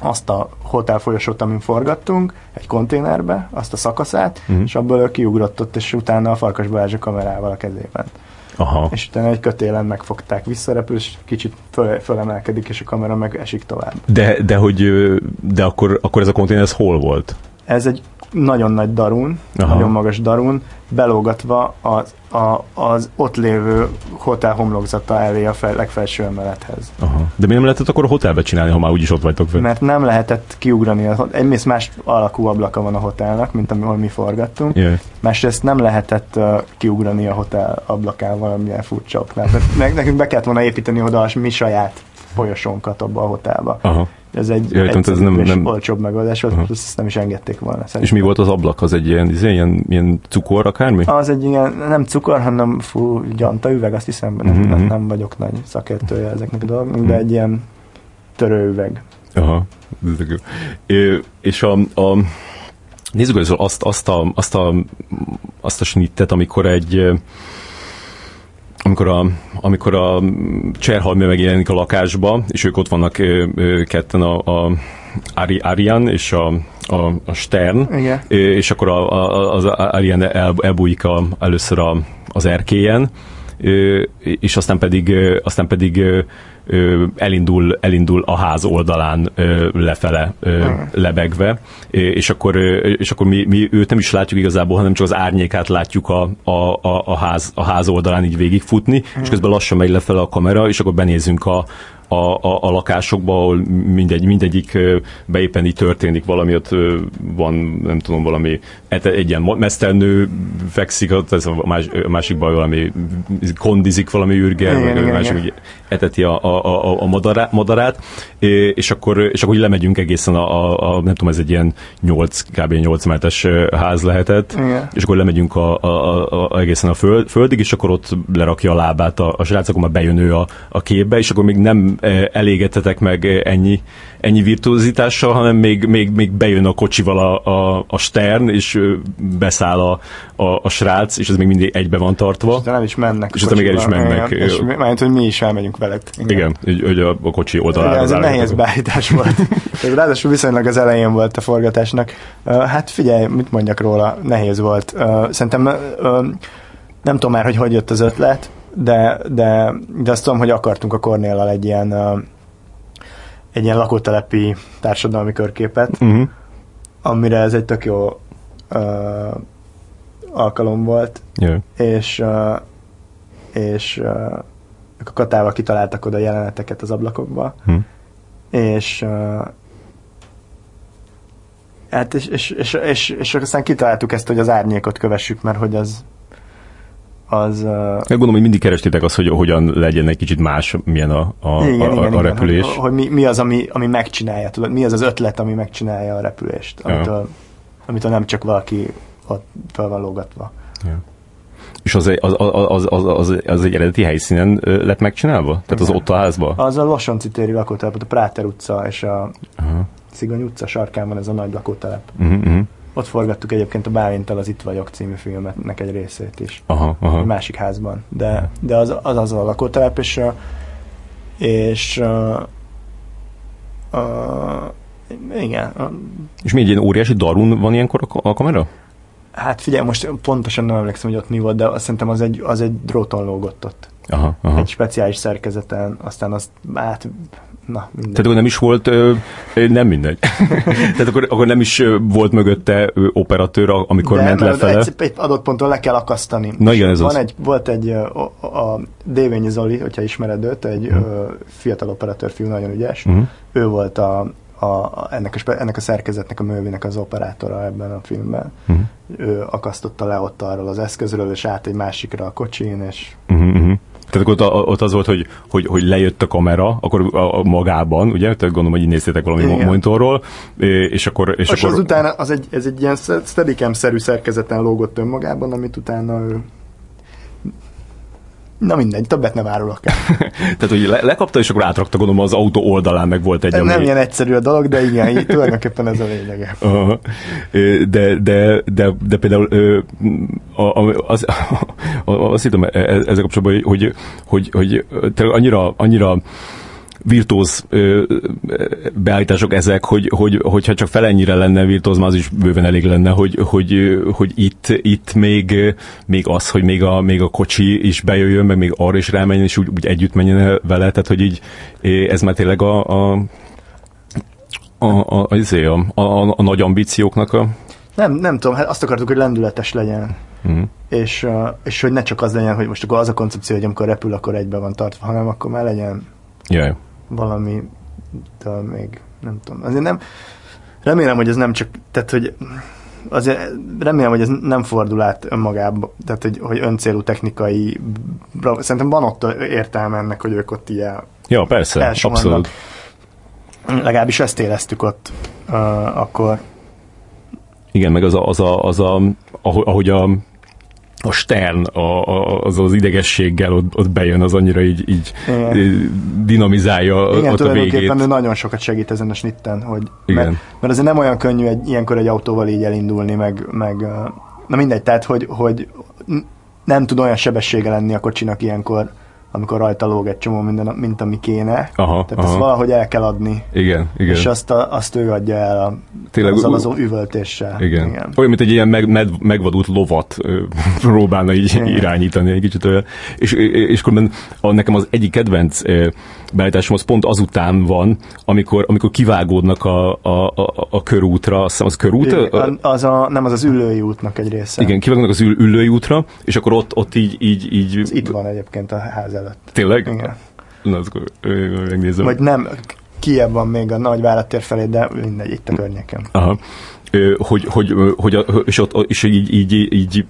azt a hotel folyosót, amin forgattunk, egy konténerbe, azt a szakaszát, uh-huh. és abból kiugrott ott, és utána a Farkas Balázs a kamerával a kezében. Aha. És utána egy kötélen megfogták, visszarepül, és kicsit föl, fölemelkedik, és a kamera meg esik tovább.
De, de hogy, de akkor, akkor ez a konténer ez hol volt?
Ez egy nagyon nagy darun, Aha. nagyon magas darun, belógatva az, a, az ott lévő hotel homlokzata elé a fel, legfelső emelethez.
Aha. De mi nem lehetett akkor a hotelbe csinálni, ha már úgyis ott vagytok fel?
Mert nem lehetett kiugrani. Egyrészt más alakú ablaka van a hotelnak, mint ahol mi forgattunk. Yeah. Másrészt nem lehetett uh, kiugrani a hotel ablakával, amilyen furcsa oknál. Nekünk be kellett volna építeni oda a mi saját folyosónkat abba a hotelba. Aha ez egy Jöttem, ez nem, nem... olcsóbb megoldás volt, uh-huh. ezt nem is engedték volna. Szerintem.
És mi volt az ablak? Az egy ilyen, ilyen, ilyen cukor akármi?
Az egy ilyen, nem cukor, hanem fú, gyanta üveg, azt hiszem, uh-huh. nem, nem, mhm. nem vagyok nagy szakértője ezeknek a dolgoknak, uh-huh. de egy ilyen törőüveg.
Aha, é, és a, a nézzük először azt, azt, a, azt, a, azt a snittet, amikor egy amikor a, amikor a Cserhalmi megjelenik a lakásba, és ők ott vannak ö, ö, ketten a, a Ari, Arian és a, a, a Stern,
Igen.
és akkor a, a, az Arian el, elbújik a, először a, az erkélyen, és aztán pedig, aztán pedig elindul, elindul a ház oldalán lefele lebegve, és akkor, és akkor mi, mi őt nem is látjuk igazából, hanem csak az árnyékát látjuk a, a, a, a, ház, a ház oldalán így végigfutni, és közben lassan megy lefele a kamera, és akkor benézünk a, a, a, a lakásokba, ahol mindegy, mindegyik beéppen így történik valami, ott van, nem tudom, valami egy ilyen mesztelnő fekszik, ott ez a, más, a másikban valami kondizik valami űrger, meg igen, másik igen. eteti a, a, a, a madarát, madarát, és akkor, és akkor lemegyünk egészen a, a, a, nem tudom, ez egy ilyen 8, kb. 8 metes ház lehetett, igen. és akkor lemegyünk a, a, a, a, egészen a föld, földig, és akkor ott lerakja a lábát a, a srác, akkor már bejön ő a, a képbe, és akkor még nem elégetetek meg ennyi, ennyi virtuózitással, hanem még, még, még bejön a kocsival a, a, a Stern, és beszáll a, a, a srác, és ez még mindig egybe van tartva.
És el is mennek.
És még el is mennek. Igen,
és mert hogy mi is elmegyünk.
Igen, igen hogy a, a kocsi oldalára.
Ez egy nehéz beállítás volt. Ráadásul viszonylag az elején volt a forgatásnak. Hát figyelj, mit mondjak róla, nehéz volt. Szerintem nem tudom már, hogy hogy jött az ötlet, de, de, de azt tudom, hogy akartunk a Kornéllal egy ilyen egy ilyen lakótelepi társadalmi körképet, uh-huh. amire ez egy tök jó uh, alkalom volt, yeah. és uh, és uh, a Katával kitaláltak oda jeleneteket az ablakokba, uh-huh. és uh, hát és, és, és, és, és aztán kitaláltuk ezt, hogy az árnyékot kövessük, mert hogy az az... Uh...
Gondolom, hogy mindig kerestétek azt, hogy hogyan legyen egy kicsit más, milyen a, a, igen, a, igen, a repülés. Igen,
hogy, hogy mi, mi az, ami, ami megcsinálja, tudod, mi az az ötlet, ami megcsinálja a repülést, amitől, ja. amitől nem csak valaki ott fel van lógatva. Ja.
És az, az, az, az, az, az egy eredeti helyszínen lett megcsinálva? Tehát Igen. az ott a házban?
Az a Losonci téri lakótelep, a Práter utca és a. Szigony utca sarkán van ez a nagy lakótelep. Uh-huh. Ott forgattuk egyébként a Bálinttal az Itt vagyok című filmetnek egy részét is. Aha, aha. Egy másik házban. De, de az, az az a lakótelep, és, és uh, uh, igen.
És mi egy ilyen óriási darun van ilyenkor a, a kamera?
Hát figyelj, most pontosan nem emlékszem, hogy ott mi volt, de azt szerintem az egy, az egy dróton lógott ott. Aha, aha. Egy speciális szerkezeten, aztán azt át Na, mindegy.
Tehát akkor nem is volt, nem mindegy. Tehát akkor, akkor nem is volt mögötte operatőr, amikor de, ment lefele.
Egy, egy adott ponton le kell akasztani.
Na igen, ez
Van
az.
Egy, volt egy, a, a Dévényi Zoli, hogyha ismered őt, egy uh-huh. fiatal operatőr fiú, nagyon ügyes. Uh-huh. Ő volt a, a, ennek, a, ennek a szerkezetnek, a művének az operátora ebben a filmben. Uh-huh. Ő akasztotta le ott arról az eszközről, és át egy másikra a kocsin, és uh-huh.
Tehát ott, ott az volt, hogy, hogy, hogy lejött a kamera, akkor a, a magában, ugye? Tehát gondolom, hogy így néztétek valami Igen. monitorról, és akkor... És,
és
akkor...
az utána, az egy, ez egy ilyen steadicam-szerű szerkezeten lógott önmagában, amit utána ő Na mindegy, többet nem árulok el.
Tehát, hogy le, lekapta, és akkor átrakta, gondolom, az autó oldalán meg volt egy,
Nem ami... ilyen egyszerű a dolog, de igen, így tulajdonképpen ez a lényege.
Uh-huh. De, de, de, de például az, az, azt hittem e, e, ezzel kapcsolatban, hogy, hogy, hogy, hogy annyira, annyira virtuóz ö, beállítások ezek, hogy, hogy, hogyha csak felennyire lenne virtuóz, az is bőven elég lenne, hogy, hogy, hogy itt, itt még, még az, hogy még a, még a kocsi is bejöjjön, meg még arra is rámenjen, és úgy, úgy együtt menjen vele, tehát hogy így ez már tényleg a, a a, a, a, a, a, a nagy ambícióknak a...
Nem, nem tudom, hát azt akartuk, hogy lendületes legyen. Uh-huh. És, és hogy ne csak az legyen, hogy most akkor az a koncepció, hogy amikor repül, akkor egybe van tartva, hanem akkor már legyen
Jaj
valami, de még nem tudom. Azért nem, remélem, hogy ez nem csak, tehát, hogy azért remélem, hogy ez nem fordul át önmagába, tehát, hogy, hogy öncélú technikai, szerintem van ott értelme ennek, hogy ők ott ilyen
Ja, persze, abszolút.
Legalábbis ezt éreztük ott uh, akkor.
Igen, meg az a, az a, az a ahogy a a stern, a, a, az az idegességgel ott, ott bejön, az annyira így, így dinamizálja
Igen,
ott a végét.
nagyon sokat segít ezen a snitten, hogy Igen. Mert, mert azért nem olyan könnyű egy, ilyenkor egy autóval így elindulni, meg, meg na mindegy, tehát hogy, hogy nem tud olyan sebessége lenni a kocsinak ilyenkor, amikor rajta lóg egy csomó minden, mint ami kéne. Aha, Tehát aha. ezt valahogy el kell adni.
Igen, igen.
És azt, a, azt ő adja el a, Tényleg, azzal az üvöltéssel.
Igen. igen. Olyan, mint egy ilyen meg, med, megvadult lovat próbálna így igen. irányítani egy kicsit olyan. És, és akkor a, nekem az egyik kedvenc ö, beállításom az pont azután van, amikor, amikor kivágódnak a, a, a, a körútra, azt hiszem az körút?
Igen, az a, nem, az az ülői útnak egy része.
Igen, kivágódnak az ül, ülői útra, és akkor ott, ott így, így, így... Ez
itt van egyébként a ház előtt.
Tényleg?
Igen.
Na, akkor megnézem.
Vagy nem, kiebb van még a nagy vállatér felé, de mindegy, itt a környéken.
Aha. Hogy, hogy, hogy, és ott és így, így, így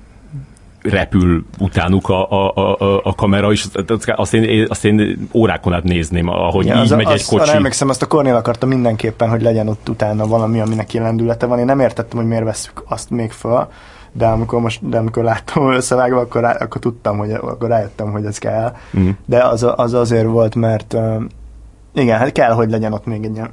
repül utánuk a, a, a, a kamera, és azt én, azt én órákon át nézném, ahogy ja, így az, megy az, egy kocsi.
emlékszem, azt a Kornél akarta mindenképpen, hogy legyen ott utána valami, aminek jelendülete van. Én nem értettem, hogy miért veszük azt még föl, de amikor, most, de amikor láttam összevágva, akkor, rá, akkor tudtam, hogy akkor rájöttem, hogy ez kell. Mm. De az, az azért volt, mert igen, hát kell, hogy legyen ott még egy ilyen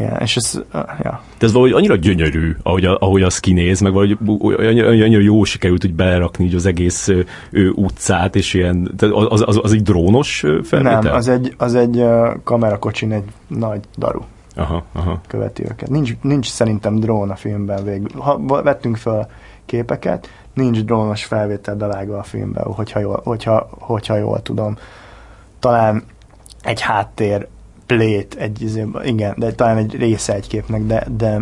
Ja, és ez, uh, ja.
De ez valahogy annyira gyönyörű, ahogy, a, ahogy az kinéz, meg valahogy annyira, annyira jó sikerült úgy belerakni így az egész ő, utcát, és ilyen, az, az, az egy drónos felvétel?
Nem, az egy, az egy uh, kamerakocsin egy nagy daru.
Aha, aha.
Követi őket. Nincs, nincs szerintem drón a filmben végül. Ha vettünk fel képeket, nincs drónos felvétel belágva a filmben, hogyha jól, hogyha, hogyha jól tudom. Talán egy háttér plét, egy, izé, igen, de talán egy része egy képnek, de, de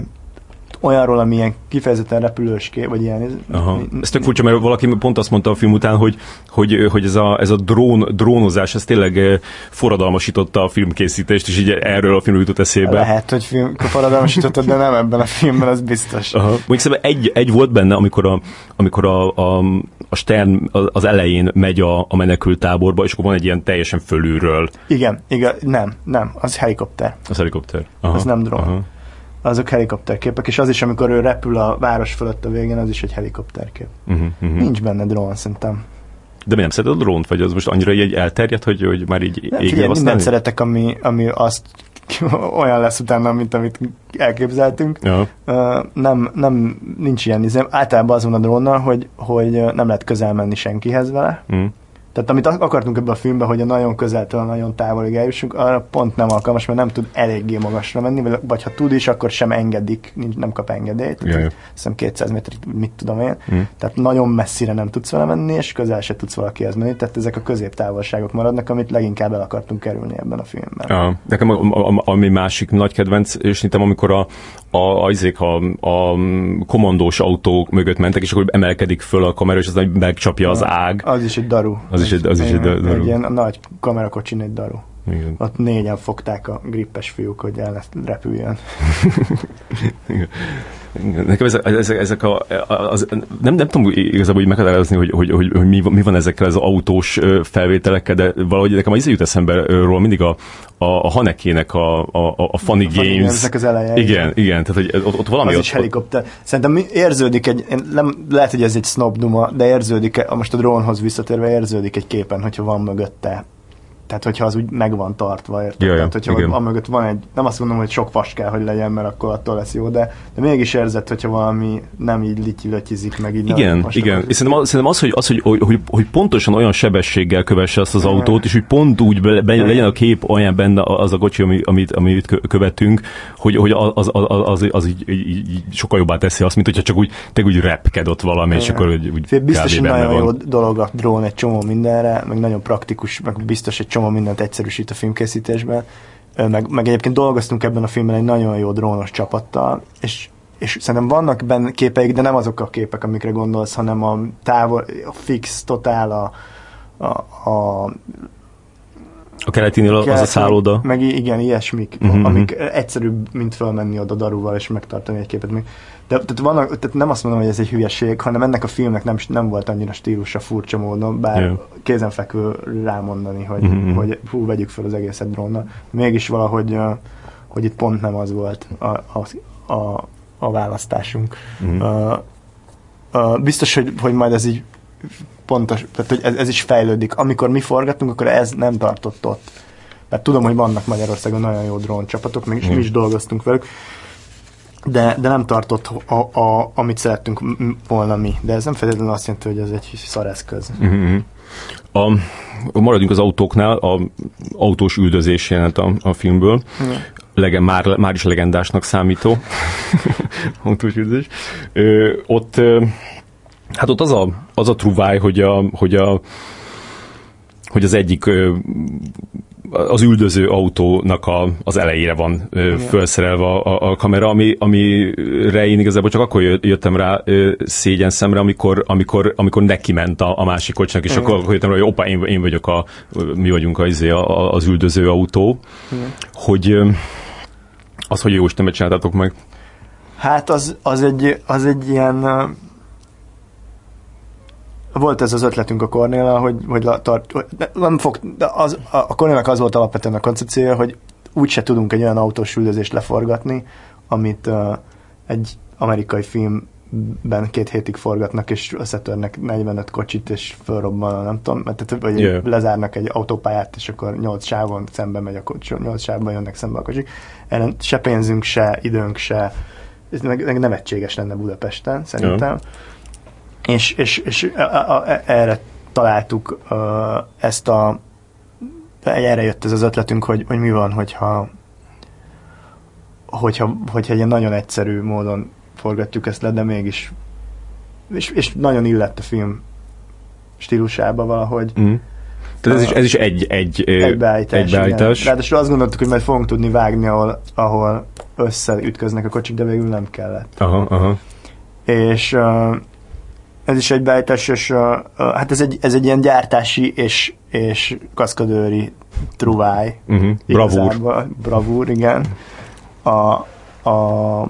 olyanról, ami ilyen kifejezetten repülős kép, vagy ilyen...
Aha. Ez tök furcsa, mert valaki pont azt mondta a film után, hogy, hogy, hogy ez a, ez a drón, drónozás, ez tényleg eh, forradalmasította a filmkészítést, és így erről a film jutott eszébe.
Lehet, hogy film, forradalmasította, de nem ebben a filmben, az biztos.
Aha. Mondjuk egy, egy volt benne, amikor a, amikor a, a, a Stern az elején megy a, a menekült táborba, és akkor van egy ilyen teljesen fölülről.
Igen, igen, nem, nem, az helikopter.
Az helikopter.
Aha. Az nem drón. Aha azok helikopterképek, és az is, amikor ő repül a város fölött a végén, az is egy helikopterkép. Uh-huh, uh-huh. Nincs benne drón, szerintem.
De mi nem szereted a drónt, vagy az most annyira így elterjedt, hogy, hogy már így
nem, figyelj, mindent szeretek, ami, ami azt olyan lesz utána, mint amit elképzeltünk. Ja. Uh, nem, nem, nincs ilyen izém. Általában azon a drónnal, hogy, hogy nem lehet közel menni senkihez vele. Mm. Tehát amit akartunk ebben a filmben, hogy a nagyon közeltől a nagyon távolig eljussunk, arra pont nem alkalmas, mert nem tud eléggé magasra menni, vagy ha tud is, akkor sem engedik, nem kap engedélyt. Ja, ja. Hiszem 200 méter, mit tudom én. Mm. Tehát nagyon messzire nem tudsz vele menni, és közel se tudsz valakihez menni. Tehát ezek a középtávolságok maradnak, amit leginkább el akartunk kerülni ebben a filmben.
Ja, nekem a, a, a, ami másik nagy kedvenc, és szerintem amikor a, a, a, a, a komandós autó mögött mentek, és akkor emelkedik föl a kamera, és az megcsapja az ág.
Az is egy daru.
Az is egy, az is egy daru.
Egy ilyen nagy kamerakocsin egy daru. Igen. Ott négyen fogták a grippes fiúk, hogy el repüljön.
Nekem ezek, ezek, ezek a, az, nem, nem tudom igazából hogy meghatározni, hogy, hogy, hogy, hogy mi, mi, van ezekkel az autós felvételekkel, de valahogy nekem az jut eszembe róla mindig a, a, a Hanekének a, a, a Funny a Games.
Funny az eleje.
Igen, igen, tehát hogy ott, ott valami...
Az
ott,
is helikopter. Szerintem érződik egy, nem, lehet, hogy ez egy snob duma, de érződik, most a drónhoz visszatérve érződik egy képen, hogyha van mögötte tehát, hogyha az úgy meg van tartva, érted?
Ja,
Tehát, hogyha
igen.
amögött van egy, nem azt mondom, hogy sok vas kell, hogy legyen, mert akkor attól lesz jó, de, de mégis érzed, hogyha valami nem így lityi meg így
Igen,
nem
igen. És szerintem, az, szerintem az, hogy, az hogy, hogy, hogy, hogy, pontosan olyan sebességgel kövesse azt az igen. autót, és hogy pont úgy be, be, legyen a kép olyan benne az a kocsi, ami, amit, amit követünk, hogy, hogy az, az, az, az, az így, így, így, sokkal jobbá teszi azt, mint hogyha csak úgy, te úgy repked ott valami, igen. és akkor úgy, úgy
Biztos, hogy nagyon van. jó dolog a drón egy csomó mindenre, meg nagyon praktikus, meg biztos egy csomó mindent egyszerűsít a filmkészítésben, meg, meg egyébként dolgoztunk ebben a filmben egy nagyon jó drónos csapattal, és és szerintem vannak benne képeik, de nem azok a képek, amikre gondolsz, hanem a távol, a fix, totál, a, a, a
a keleti, az a szálloda.
Meg igen, ilyesmik, uh-huh. amik egyszerűbb, mint fölmenni oda daruval és megtartani egy képet. De tehát, vannak, tehát nem azt mondom, hogy ez egy hülyeség, hanem ennek a filmnek nem, nem volt annyira stílusa furcsa módon, bár yeah. kézenfekvő rámondani, hogy, uh-huh. hogy hú, vegyük fel az egészet drónnal. Mégis valahogy, hogy itt pont nem az volt a, a, a, a választásunk. Uh-huh. Uh, uh, biztos, hogy, hogy majd ez így pontos, tehát hogy ez, ez is fejlődik. Amikor mi forgatunk, akkor ez nem tartott ott. Mert tudom, hogy vannak Magyarországon nagyon jó dróncsapatok, még is mi is dolgoztunk velük, de, de nem tartott, a, a, amit szerettünk volna mi. De ez nem feltétlenül azt jelenti, hogy ez egy szareszköz.
Uh-huh. A, maradjunk az autóknál, a autós üldözés jelent a, a filmből. Uh-huh. Lege, már, már is legendásnak számító autós üldözés. Ö, ott ö, Hát ott az a, az a truváj, hogy, a, hogy, a, hogy az egyik az üldöző autónak a, az elejére van ö, felszerelve a, a kamera, ami, amire én igazából csak akkor jöttem rá ö, szégyen szemre, amikor, amikor, amikor neki ment a, a másik kocsnak, és Igen. akkor jöttem rá, hogy opa, én, én vagyok a, mi vagyunk az, izé, a, az üldöző autó, Igen. hogy az, hogy jó Istenbe csináltátok meg.
Hát az, az, egy, az egy ilyen volt ez az ötletünk a Cornéla, hogy, hogy tart, nem fog, de az, a Cornélnak az volt alapvetően a koncepciója, hogy úgyse tudunk egy olyan autós üldözést leforgatni, amit uh, egy amerikai filmben két hétig forgatnak, és összetörnek 45 kocsit, és fölrobban, nem tudom, mert vagy yeah. lezárnak egy autópályát, és akkor 8 sávon szembe megy a kocsi, 8 sávban jönnek szembe a kocsik. Ellen se pénzünk, se időnk, se ez meg, meg nevetséges lenne Budapesten, szerintem. Yeah és, és, és erre találtuk ezt a erre jött ez az ötletünk, hogy, hogy mi van, hogyha hogyha, hogyha egy nagyon egyszerű módon forgatjuk ezt le, de mégis és, és nagyon illett a film stílusába valahogy. Mm.
Tehát ez is, ez is egy, egy,
egybeállítás. egybeállítás. Ráadásul azt gondoltuk, hogy majd fogunk tudni vágni, ahol, ahol összeütköznek a kocsik, de végül nem kellett.
Aha, aha.
És ez is egy uh, hát ez egy, ez egy ilyen gyártási és, és kaszkadőri truváj.
Uh-huh. Bravúr.
Bravúr, igen. A, a,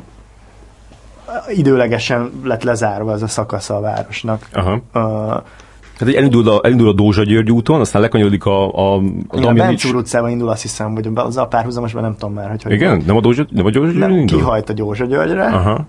időlegesen lett lezárva ez a szakasza a városnak.
Aha. Uh, Hát elindul a, elindul a Dózsa György úton, aztán lekanyarodik a, a, a
Damjanics... A utcában indul, azt hiszem, vagy az a párhuzamosban nem tudom már, hogy hogy
Igen? Nem a Dózsa, nem a Dózsa György indul?
Kihajt a Dózsa Györgyre,
Aha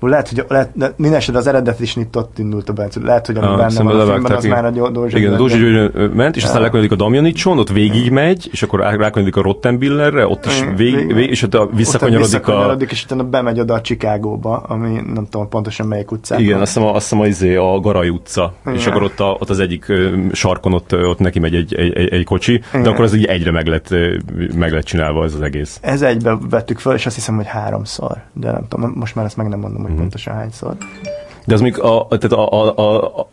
lehet, hogy lehet, de minden esetben az eredet is itt ott indult a Bence. Lehet, hogy ami ah, benne van a filmben, az már a Dózsa
Igen, a Dózsa György ment, és aztán lekanyadik a Damjanicson, ott végig megy, és akkor rákanyadik a Rottenbillerre, ott is végig, vég, és ott visszakanyarodik, visszakanyarodik
a... és utána bemegy oda a Chicagóba, ami nem tudom pontosan melyik utcán.
Igen, azt hiszem, azt hiszem izé, a Garai utca, igen. és akkor ott, a, ott az egyik sarkon ott, ott neki megy egy, egy, egy, egy kocsi, igen. de akkor az így egyre meg lett, meg lett csinálva ez az egész.
Ez egybe vettük fel, és azt hiszem, hogy háromszor, de nem tudom, most már ezt meg nem mondom, hogy mm. pontosan hányszor.
De az még a, tehát a, a, a, a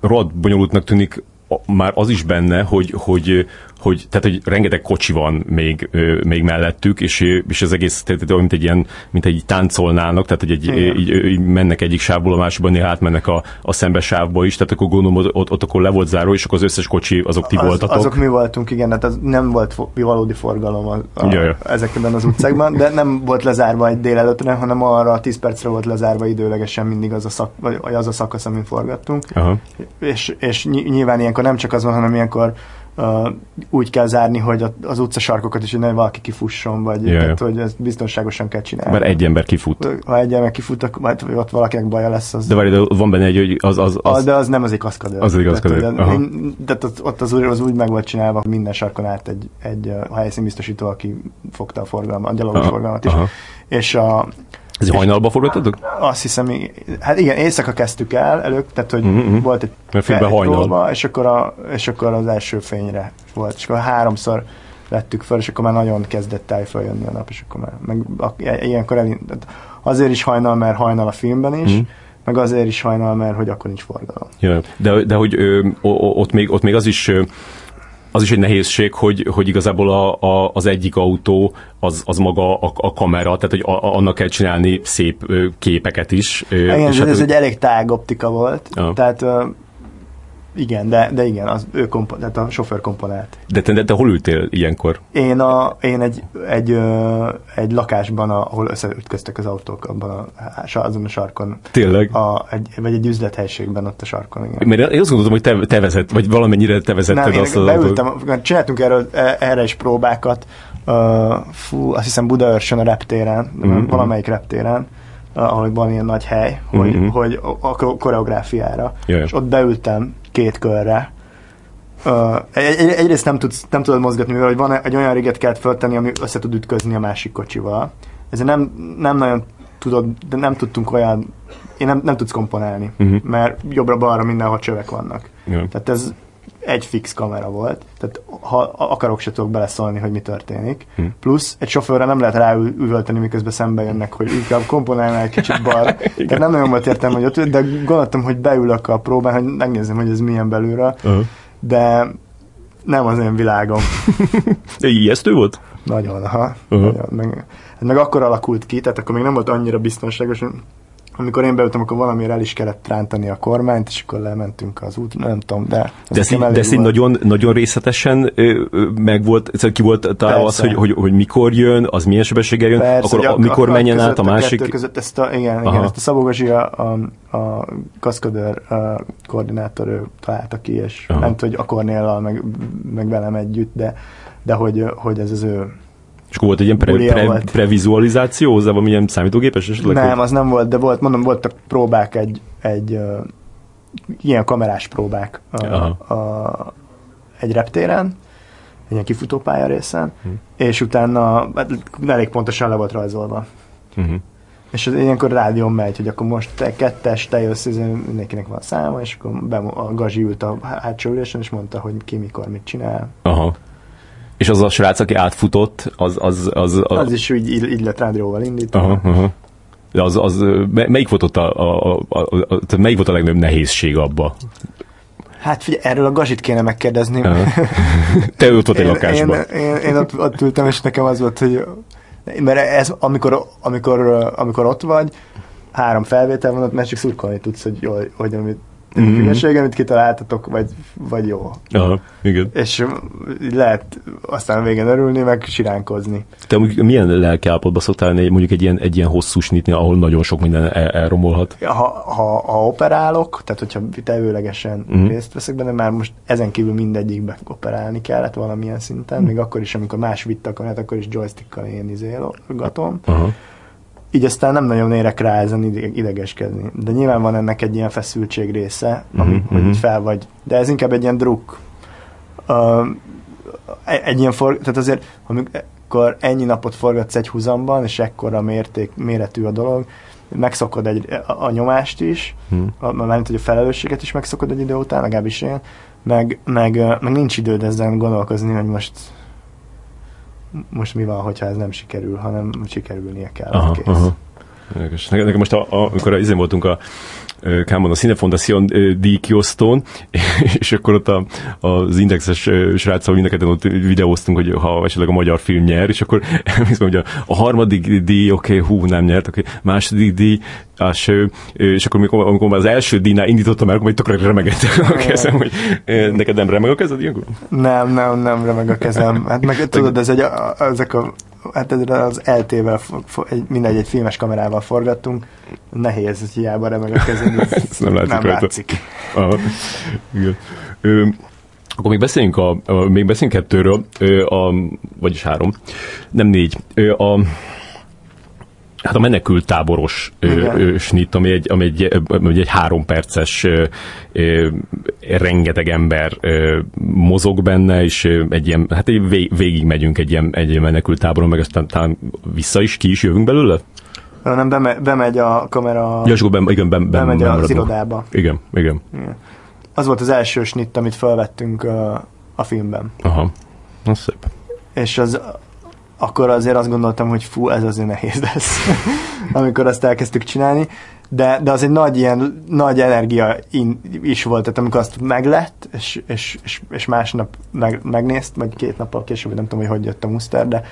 rod bonyolultnak tűnik már az is benne, hogy, hogy, hogy, tehát, hogy rengeteg kocsi van még, ö, még mellettük, és, és az egész, tehát, mint egy ilyen, mint egy táncolnának, tehát, hogy egy, így, így, mennek egyik sávból a másikba, néha átmennek a, a szembe sávba is, tehát akkor gondolom, ott, ott, ott akkor le volt záró, és akkor az összes kocsi, azok ti
az,
voltatok.
Azok mi voltunk, igen, tehát az nem volt valódi forgalom a, a, ja, ja. ezekben az utcákban, de nem volt lezárva egy délelőttre, hanem arra 10 percre volt lezárva időlegesen mindig az a, szak, vagy az a szakasz, amin forgattunk. Aha. És, és nyilván ilyenkor nem csak az van, hanem ilyenkor uh, úgy kell zárni, hogy az utcasarkokat is, hogy ne valaki kifusson, vagy Jaj. tehát, hogy ezt biztonságosan kell csinálni.
Mert egy ember kifut.
Ha egy ember kifut, akkor ott valakinek baja lesz. Az...
De várj, de van benne egy, hogy az... az,
az... de az nem az egy kaszkadőr.
Az egy kaszkadőr. Tehát,
tehát ott, ott az, az, úgy meg volt csinálva, minden sarkon át egy, egy helyszínbiztosító, aki fogta a forgalmat, a gyalogos forgalmat is. Aha. És a,
ez egy hajnalba forgattatok?
Azt hiszem, hát igen, éjszaka kezdtük el előtt, tehát hogy mm-hmm. volt egy
Mert hajnal. Próba,
és akkor, a, és akkor az első fényre volt, és akkor háromszor vettük fel, és akkor már nagyon kezdett el feljönni a nap, és akkor már, meg a, ilyenkor elindult. Azért is hajnal, mert hajnal a filmben is, mm meg azért is hajnal, mert hogy akkor nincs forgalom.
Ja, de, de hogy ö, ott, még, ott még az is ö, az is egy nehézség, hogy, hogy igazából a, a, az egyik autó az, az maga a, a kamera, tehát hogy a, annak kell csinálni szép képeket is.
Igen, és ez, hát, ez egy elég tág optika volt, ja. tehát igen, de, de igen, az ő kompo, tehát a sofőr komponált.
De te, de te hol ültél ilyenkor?
Én, a, én egy, egy, egy lakásban, ahol összeütköztek az autók, abban a, azon a sarkon.
Tényleg?
A, egy, vagy egy üzlethelységben ott a sarkon, igen.
Mert én azt gondoltam, hogy te, te vezet, vagy valamennyire te vezetted
Nem,
azt az
beültem, autót. Csináltunk erről, e, erre is próbákat, uh, fú, azt hiszem Budaörsön a reptéren, mm-hmm. valamelyik reptéren, ahol van ilyen nagy hely, hogy, mm-hmm. hogy a koreográfiára. Jaj. És ott beültem két körre. Uh, egy, egy, egyrészt nem, tudsz, nem tudod mozgatni, mivel van egy olyan riget kellett föltenni, ami össze tud ütközni a másik kocsival. Ezért nem, nem nagyon tudod, de nem tudtunk olyan, én nem, nem tudsz komponálni, uh-huh. mert jobbra-balra mindenhol csövek vannak. Yeah. Tehát ez egy fix kamera volt, tehát ha akarok, se tudok beleszólni, hogy mi történik. Hm. Plusz egy sofőrre nem lehet ráüvölteni, miközben szembe jönnek, hogy inkább komponálnál egy kicsit balra. Tehát nem nagyon volt értem, hogy ott, de gondoltam, hogy beülök a próbán, hogy megnézem, hogy ez milyen belülről. Uh-huh. De nem az én világom.
Ijesztő volt?
Nagyon, ha. Uh-huh. Nagyon, meg, meg akkor alakult ki, tehát akkor még nem volt annyira biztonságos, amikor én beültem, akkor valamiért el is kellett rántani a kormányt, és akkor lementünk az út, nem tudom, de...
De szín, de szín nagyon, nagyon részletesen meg volt, szóval ki volt találva az, hogy, hogy, hogy, mikor jön, az milyen sebességgel jön, Persze, akkor a, mikor a, menjen át a másik... A
között ezt a, igen, igen, ezt a Szabó Gazsi, a, a, a kaszkadőr a koordinátor, ő találta ki, és Aha. nem tudom, hogy a Kornéllal, meg, meg velem együtt, de, de hogy, hogy ez az ő
és akkor volt egy ilyen pre, pre, previzualizáció hozzá, valamilyen számítógépes esetleg?
Nem, az nem volt, de volt, mondom, voltak próbák egy, egy uh, ilyen kamerás próbák uh, a, egy reptéren, egy ilyen kifutópálya részen, uh-huh. és utána hát, elég pontosan le volt rajzolva. Uh-huh. És az, ilyenkor rádión megy, hogy akkor most te kettes, te jössz, mindenkinek van száma, és akkor be, a Gazsi ült a hátsó ülésen, és mondta, hogy ki mikor mit csinál.
Aha. És az a srác, aki átfutott, az... Az, az,
az, az is úgy így, lett rádióval indítva. Aha, aha.
De az, az, melyik volt ott a, a, a, a, a, melyik volt a legnagyobb nehézség abba?
Hát figyelj, erről a gazsit kéne megkérdezni.
Te ott volt egy lakásban.
Én, én, én ott, ott ültem, és nekem az volt, hogy mert ez, amikor, amikor, amikor ott vagy, három felvétel van ott, mert csak szurkolni tudsz, hogy jól, hogy amit mm-hmm. hülyeség, amit kitaláltatok, vagy, vagy jó.
Aha, igen.
És lehet aztán végén örülni, meg siránkozni.
Te milyen lelkiállapotba szoktál lenni mondjuk egy ilyen, egy ilyen hosszú snitni, ahol nagyon sok minden el, elromolhat?
Ha, ha, ha operálok, tehát hogyha tevőlegesen mm-hmm. részt veszek benne, már most ezen kívül mindegyikbe operálni kellett valamilyen szinten, mm. még akkor is, amikor más vitt akar, hát akkor is joystickkal én izélogatom. Aha így aztán nem nagyon érek rá ezen idegeskedni. De nyilván van ennek egy ilyen feszültség része, ami, mm-hmm. hogy mhm. fel vagy. De ez inkább egy ilyen druk. Uh, egy ilyen for, tehát azért, amikor ennyi napot forgatsz egy húzamban, és ekkora mérték, méretű a dolog, megszokod egy, a, a nyomást is, hmm. a, mert hogy a felelősséget is megszokod egy idő után, legalábbis én, meg, meg, meg nincs időd ezzel gondolkozni, hogy most most mi van, hogyha ez nem sikerül, hanem sikerülnie kell. Aha, aha.
Nekem most, a, a, amikor izén voltunk a Kámon a Cinefondación díjkiosztón, és akkor ott a, az indexes sráccal mindenket ott videóztunk, hogy ha esetleg a magyar film nyer, és akkor hogy a, a harmadik díj, oké, okay, hú, nem nyert, oké, okay, második díj, az és akkor amikor, amikor az első díjnál indítottam el, akkor tökre remegett a kezem, hogy neked nem remeg a kezed ilyenkor?
Nem, nem, nem remeg a kezem. Hát meg tudod, ez egy, ezek a hát az LT-vel, egy, mindegy, egy filmes kamerával forgattunk, nehéz, hogy hiába remeg a kezed, ez nem látszik. Nem látszik. Aha.
Igen. Ö, akkor még beszéljünk, a, a, még beszéljünk kettőről, a, vagyis három, nem négy. A, hát a menekült táboros ö, snit, ami egy, ami egy, ami egy három perces ö, ö, rengeteg ember ö, mozog benne, és egy ilyen, hát egy vég, végig megyünk egy ilyen, egy ilyen menekült táboron, meg aztán talán vissza is, ki is jövünk belőle?
Nem, bemegy, bemegy a kamera...
Ja, és akkor be, igen, ben,
ben, bemegy az irodába.
Igen, igen,
igen. Az volt az első snit, amit felvettünk a, a filmben.
Aha, az szép.
És az akkor azért azt gondoltam, hogy fú, ez azért nehéz lesz, amikor azt elkezdtük csinálni. De, de az egy nagy ilyen, nagy energia in, is volt, tehát amikor azt meglett, és, és, és, és másnap meg, megnézt, vagy két nappal később, nem tudom, hogy hogy jött a muszter, de,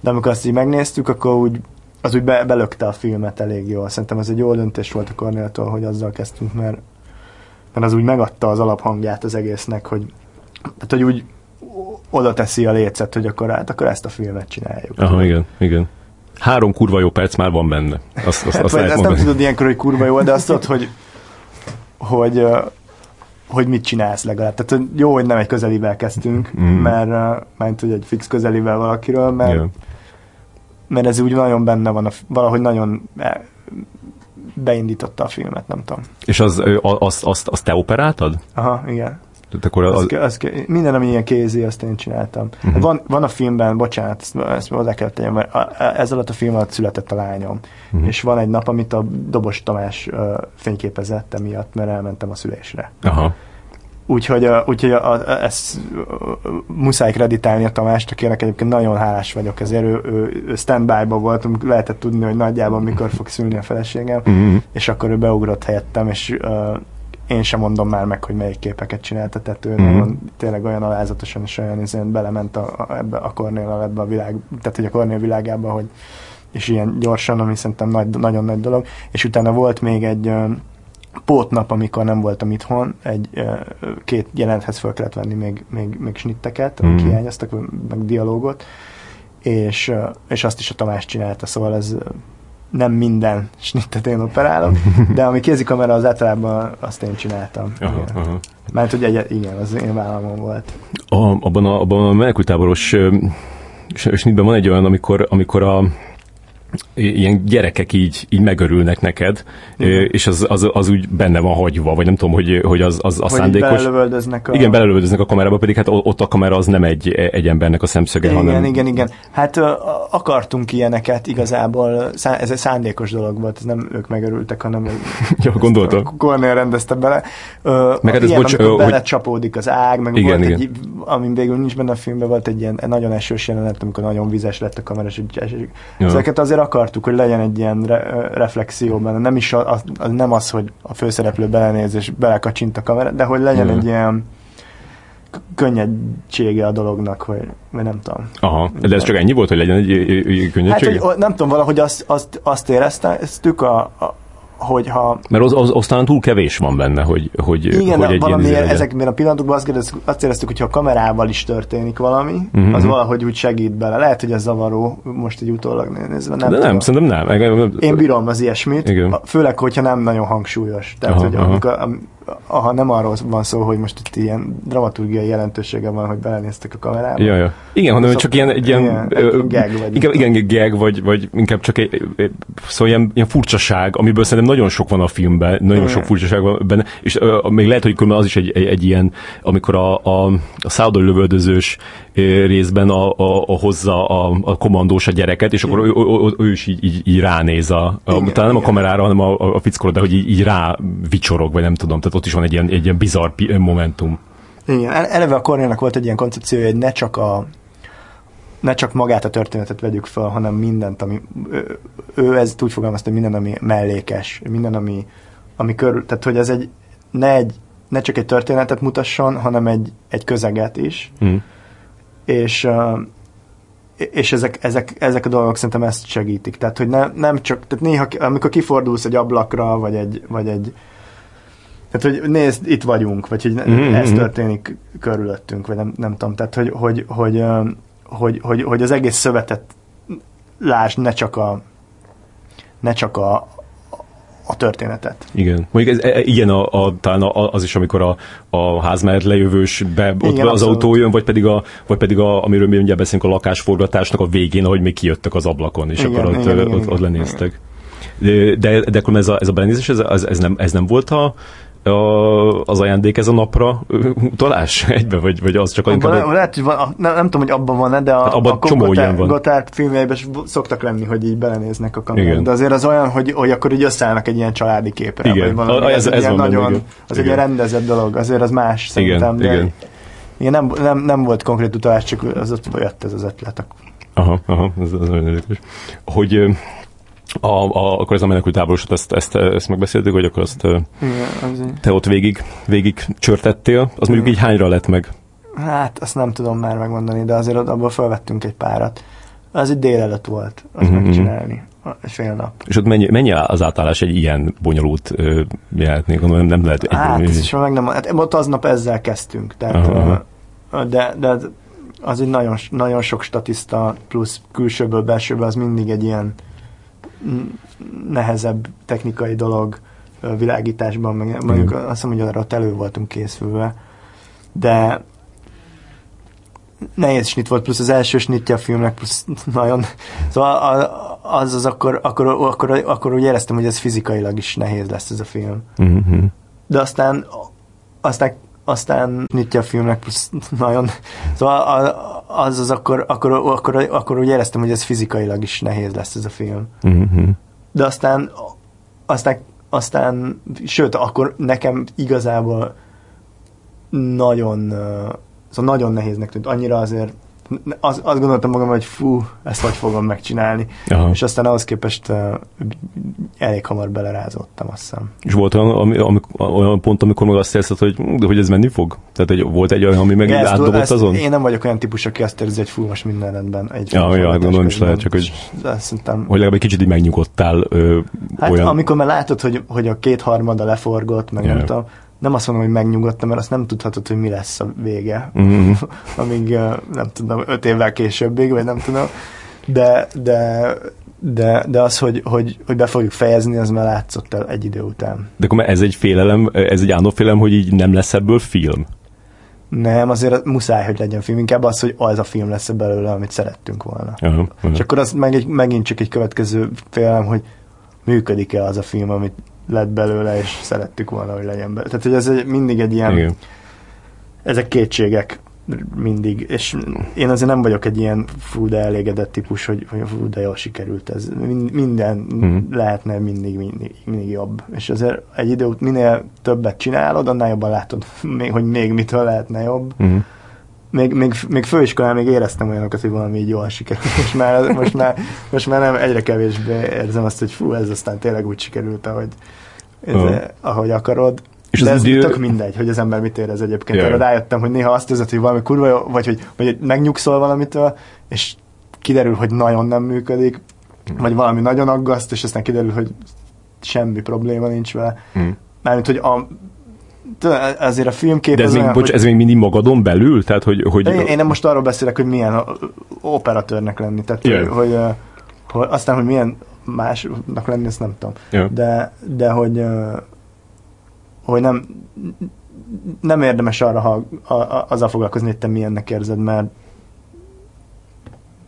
de amikor azt így megnéztük, akkor úgy az úgy be, belökte a filmet elég jól. Szerintem ez egy jó döntés volt a Kornéltól, hogy azzal kezdtünk, mert, mert az úgy megadta az alaphangját az egésznek, hogy, tehát, hogy úgy oda teszi a lécet, hogy akkor, hát, akkor ezt a filmet csináljuk.
Aha, igen, igen. Három kurva jó perc már van benne. Azt, azt,
hát, azt, azt nem tudod ilyenkor, hogy kurva jó, de azt tudod, hogy, hogy, hogy mit csinálsz legalább. Tehát jó, hogy nem egy közelivel kezdtünk, mm. mert, mert hogy egy fix közelivel valakiről, mert, yeah. mert ez úgy nagyon benne van, a, valahogy nagyon e, beindította a filmet, nem tudom.
És az, azt, azt, azt te operáltad?
Aha, igen.
Tehát akkor az...
Az, az, minden, ami ilyen kézi, azt én csináltam. Uh-huh. Van, van a filmben, bocsánat, ezt, ezt hozzá kell tegyem, mert ez alatt a film alatt született a lányom. Uh-huh. És van egy nap, amit a Dobos Tamás uh, fényképezett emiatt, mert elmentem a szülésre.
Aha.
Úgyhogy, úgyhogy a, a, ezt muszáj kreditálni a Tamást, akinek egyébként nagyon hálás vagyok, ezért ő, ő, ő standby-ba voltunk, lehetett tudni, hogy nagyjából mikor fog szülni a feleségem, uh-huh. és akkor ő beugrott helyettem, és uh, én sem mondom már meg, hogy melyik képeket csinálta, tehát ő mm-hmm. tényleg olyan alázatosan és olyan izén belement a, a, ebbe a Kornél ebbe a világ, tehát hogy a Kornél világába, hogy és ilyen gyorsan, ami szerintem nagy, nagyon nagy dolog, és utána volt még egy uh, pótnap, amikor nem voltam itthon, egy uh, két jelenthez fel kellett venni még, még, még snitteket, amik mm. hiányoztak, meg dialógot, és, és azt is a Tamás csinálta, szóval ez nem minden snittet én operálok, de ami kézikamera az általában azt én csináltam. Aha, aha. Mert hogy egy, igen, az én vállalmon volt.
A, abban a, abban a menekültáboros snitben van egy olyan, amikor, amikor a ilyen gyerekek így, így megörülnek neked, Igen. és az, az, az, úgy benne van hagyva, vagy nem tudom, hogy, hogy az, az a szándékos.
Belelövöldöznek
a... Igen, belelövöldöznek a kamerába, pedig hát ott a kamera az nem egy, egy embernek a szemszöge,
igen,
hanem...
Igen, igen, Hát akartunk ilyeneket igazából, ez egy szándékos dolog volt, ez nem ők megörültek, hanem
ja, gondoltam.
Kornél rendezte bele.
meg hát ez
ilyen, bocs, hogy... csapódik az ág, meg igen, volt igen. egy, amin végül nincs benne a filmben, volt egy ilyen nagyon esős jelenet, amikor nagyon vizes lett a kamera, és ezeket azért akartuk, hogy legyen egy ilyen re- reflexió benne. Nem is az, az, nem az, hogy a főszereplő belenéz és belekacsint a kamera, de hogy legyen mm. egy ilyen könnyedsége a dolognak, vagy, vagy nem tudom.
Aha, de ez csak ennyi volt, hogy legyen egy, egy könnyedsége?
Hát, hogy, nem tudom, valahogy azt, azt, azt éreztük a, a hogyha...
Mert az, az, aztán túl kevés van benne, hogy, hogy,
Igen,
hogy
egy valamiért izé ezekben a pillanatokban azt, éreztük, azt éreztük, hogyha a kamerával is történik valami, uh-huh. az valahogy úgy segít bele. Lehet, hogy ez zavaró, most egy utólag nézve. Nem
De tudom. nem, szerintem nem.
Én bírom az ilyesmit, Igen. főleg, hogyha nem nagyon hangsúlyos. Tehát, aha, hogy aha. amikor, aha, nem arról van szó, hogy most itt ilyen dramaturgiai jelentősége van, hogy belenéztek a kamerába.
Ja, ja. Igen, hanem szóval, csak ilyen, egy ilyen, ilyen ö, gag, vagy inkább, igen, gag, vagy, vagy inkább csak egy, szóval ilyen, ilyen furcsaság, amiből szerintem nagyon sok van a filmben, nagyon igen. sok furcsaság van benne, és ö, még lehet, hogy az is egy, egy, egy ilyen, amikor a, a, a szállodai lövöldözős részben a, a, a hozza a, a kommandós a gyereket, és akkor ő, ő, ő is így, így, így ránéz a, a igen, talán nem igen. a kamerára, hanem a, a, a fickóra, de hogy így, így rá vicsorog, vagy nem tudom, tehát ott is van egy ilyen, egy ilyen bizarr momentum.
Igen, eleve a Kornélnak volt egy ilyen koncepciója, hogy ne csak a ne csak magát a történetet vegyük fel, hanem mindent, ami ő, ő ezt úgy fogalmazta, hogy minden, ami mellékes, minden, ami ami körül, tehát hogy ez egy ne, egy, ne csak egy történetet mutasson, hanem egy, egy közeget is.
Mm.
És, és ezek, ezek, ezek a dolgok szerintem ezt segítik. Tehát, hogy ne, nem csak, tehát néha, amikor kifordulsz egy ablakra, vagy egy, vagy egy tehát, hogy nézd, itt vagyunk, vagy hogy mm-hmm. ez történik körülöttünk, vagy nem, nem tudom. Tehát, hogy, hogy, hogy, hogy, hogy, hogy az egész szövetet lásd, ne csak a ne csak a, a történetet.
Igen. Mondjuk ez, e, igen, a, a, talán a, az is, amikor a, a ház mellett lejövős be, ott igen, az autó jön, vagy pedig, a, vagy pedig a, amiről mi ugye beszélünk, a lakásforgatásnak a végén, ahogy még kijöttek az ablakon, és igen, akkor ott, igen, ott, igen, ott lenéztek. De, de, de akkor ez a, ez a belenézés, ez, ez, ez, nem, ez nem volt a, a, az ajándék ez a napra utalás egybe, vagy, vagy az csak...
Abban, inkább... Lehet, hogy van, nem, nem tudom, hogy abban van-e, de a,
hát abban a csomó Gotthard, van.
Gotthard filmjeiben szoktak lenni, hogy így belenéznek a kamerát. De azért az olyan, hogy, hogy akkor így összeállnak egy ilyen családi képre.
Igen,
vagy valami,
ez, ez, ez van
nagyon, igen. Az igen. egy rendezett dolog, azért az más szerintem. Igen, de igen. Igen, nem, nem, nem volt konkrét utalás, csak az ott jött ez az ötlet.
Aha, aha, ez, ez nagyon érdekes. Hogy a, a, akkor ez a menekült táborosat, ezt, ezt, ezt megbeszéltük, hogy akkor azt Igen, te ott végig, végig csörtettél, az mondjuk így hányra lett meg?
Hát, azt nem tudom már megmondani, de azért abból felvettünk egy párat. Az egy délelőtt volt, azt mm-hmm. megcsinálni. Fél nap.
És ott mennyi, mennyi az átállás egy ilyen bonyolult jelenetnél? Nem, nem lehet egy
Hát, és meg nem, hát ott aznap ezzel kezdtünk. Tehát, aha. de, de az egy nagyon, nagyon sok statiszta plusz külsőből, belsőből, az mindig egy ilyen nehezebb technikai dolog világításban, meg mondjuk azt hiszem, hogy arra elő voltunk készülve. De nehéz snit volt, plusz az első snitja a filmnek, plusz nagyon... Szóval az az akkor, akkor, akkor, akkor úgy éreztem, hogy ez fizikailag is nehéz lesz ez a film.
Mm-hmm.
De aztán aztán aztán nyitja a filmnek, plusz nagyon... Szóval az az akkor, akkor, akkor, akkor úgy éreztem, hogy ez fizikailag is nehéz lesz ez a film.
Mm-hmm.
De aztán aztán, aztán, sőt, akkor nekem igazából nagyon szóval nagyon nehéznek tűnt. Annyira azért az, azt gondoltam magam, hogy fú, ezt hogy fogom megcsinálni. Aha. És aztán ahhoz képest uh, elég hamar belerázottam, azt hiszem.
És volt olyan, ami, ami, olyan pont, amikor meg azt érzed, hogy, de hogy ez menni fog? Tehát hogy volt egy olyan, ami meg ja, átdobott azon?
Én nem vagyok olyan típus, aki azt érzi, hogy fú, most minden rendben. Egy
ja, ja, hát gondolom is lehet, csak hogy,
szerintem,
hogy legalább egy kicsit így megnyugodtál. Ö,
hát olyan... amikor már látod, hogy, hogy a kétharmada leforgott, meg yeah. nem tudom, nem azt mondom, hogy megnyugodtam, mert azt nem tudhatod, hogy mi lesz a vége.
Mm-hmm.
Amíg nem tudom, öt évvel későbbig, vagy nem tudom. De, de, de, de az, hogy, hogy, hogy be fogjuk fejezni, az már látszott el egy idő után.
De akkor ez egy félelem, ez egy álomfélelem, hogy így nem lesz ebből film?
Nem, azért muszáj, hogy legyen film. Inkább az, hogy az a film lesz belőle, amit szerettünk volna.
Uh-huh, uh-huh.
És akkor az meg egy, megint csak egy következő félelem, hogy működik-e az a film, amit lett belőle, és szerettük volna, hogy legyen belőle. Tehát, hogy ez egy, mindig egy ilyen... Igen. Ezek kétségek mindig, és én azért nem vagyok egy ilyen fú, de elégedett típus, hogy, hogy fú, de jól sikerült ez. Minden mm. lehetne mindig, mindig, mindig jobb. És azért egy idő minél többet csinálod, annál jobban látod, még, hogy még mitől lehetne jobb.
Mm.
Még, még, még főiskolán még éreztem olyanokat, hogy valami így jól sikerült. Most már, most már, most már nem egyre kevésbé érzem azt, hogy fú, ez aztán tényleg úgy sikerült, ahogy, ez, uh. ahogy akarod. És De ez idő... tök mindegy, hogy az ember mit érez egyébként. Yeah. Arra rájöttem, hogy néha azt érzed, hogy valami kurva jó, vagy hogy, vagy hogy megnyugszol valamitől, és kiderül, hogy nagyon nem működik, mm. vagy valami nagyon aggaszt, és aztán kiderül, hogy semmi probléma nincs vele.
Mm.
Mármint, hogy a, azért a filmkép...
De ez, még, olyan, bocs, hogy... ez még mindig magadon belül? Tehát, hogy, hogy...
Én, én nem most arról beszélek, hogy milyen operatőrnek lenni. Tehát, yeah. hogy, hogy, hogy, aztán, hogy milyen másnak lenni, ezt nem tudom.
Yeah.
De, de hogy hogy nem, nem érdemes arra, ha a, a, azzal foglalkozni, hogy te milyennek érzed, mert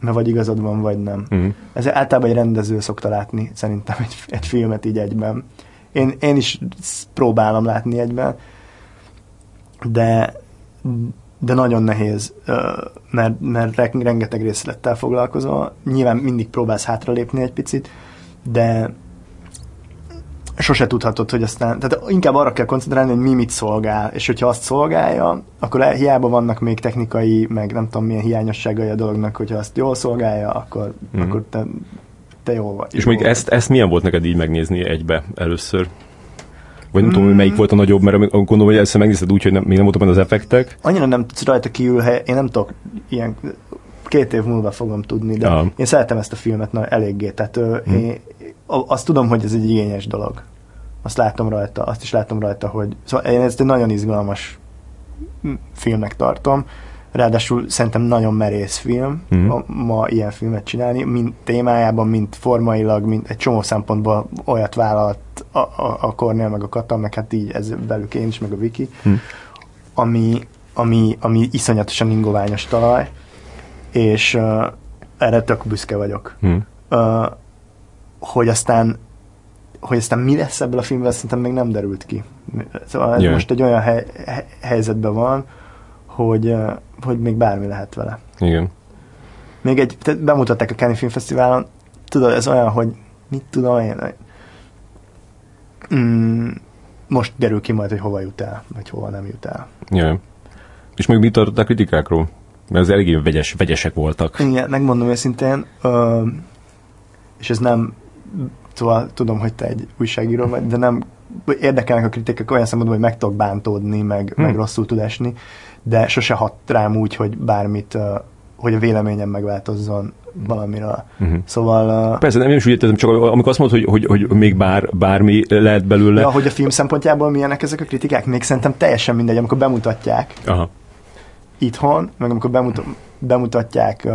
mert vagy igazad van, vagy nem.
Mm.
Ez általában egy rendező szokta látni, szerintem egy, egy filmet így egyben. Én, én is próbálom látni egyben, de de nagyon nehéz, mert, mert rengeteg részlettel foglalkozol. Nyilván mindig próbálsz hátralépni egy picit, de sose tudhatod, hogy aztán, tehát inkább arra kell koncentrálni, hogy mi mit szolgál, és hogyha azt szolgálja, akkor hiába vannak még technikai, meg nem tudom milyen hiányosságai a dolognak, hogyha azt jól szolgálja, akkor, mm. akkor te, te jó vagy.
És még ezt, ezt milyen volt neked így megnézni egybe először? Vagy nem mm. tudom, hogy melyik volt a nagyobb, mert gondolom, hogy ezt megnézted úgy, hogy nem, még nem voltak benne az effektek.
Annyira nem tudsz rajta kiül, én nem tudok ilyen két év múlva fogom tudni, de ja. én szeretem ezt a filmet na, eléggé, tehát hmm. én azt tudom, hogy ez egy igényes dolog. Azt látom rajta, azt is látom rajta, hogy szóval én ezt egy nagyon izgalmas filmnek tartom, ráadásul szerintem nagyon merész film mm. a, ma ilyen filmet csinálni, mint témájában, mint formailag, mint egy csomó szempontból olyat vállalt a, a, a Cornél, meg a Kata, meg hát így ez velük én is, meg a Viki, mm. ami, ami, ami iszonyatosan ingoványos talaj, és uh, erre tök büszke vagyok. Hmm. Uh, hogy aztán hogy aztán mi lesz ebből a filmből, szerintem még nem derült ki. Szóval ez yeah. most egy olyan hely, helyzetben van, hogy, hogy még bármi lehet vele.
Igen.
Még egy, tehát bemutatták a Cannes Film Fesztiválon, tudod, ez olyan, hogy mit tudom én, mm, most derül ki majd, hogy hova jut el, vagy hova nem jut el.
Yeah. És még mit tartották kritikákról? Mert az eléggé vegyes, vegyesek voltak.
Igen, megmondom őszintén, ö, és ez nem, szóval tudom, hogy te egy újságíró vagy, de nem érdekelnek a kritikák olyan szempontból, hogy meg tudok bántódni, meg, hmm. meg rosszul tud esni, de sose hat rám úgy, hogy bármit, hogy a véleményem megváltozzon valamiről. Uh-huh. Szóval... Uh,
Persze, nem is úgy értem, csak amikor azt mondod, hogy, hogy, hogy még bár, bármi lehet belőle.
Ja, hogy a film szempontjából milyenek ezek a kritikák, még szerintem teljesen mindegy, amikor bemutatják. Aha itthon, meg amikor bemutat, bemutatják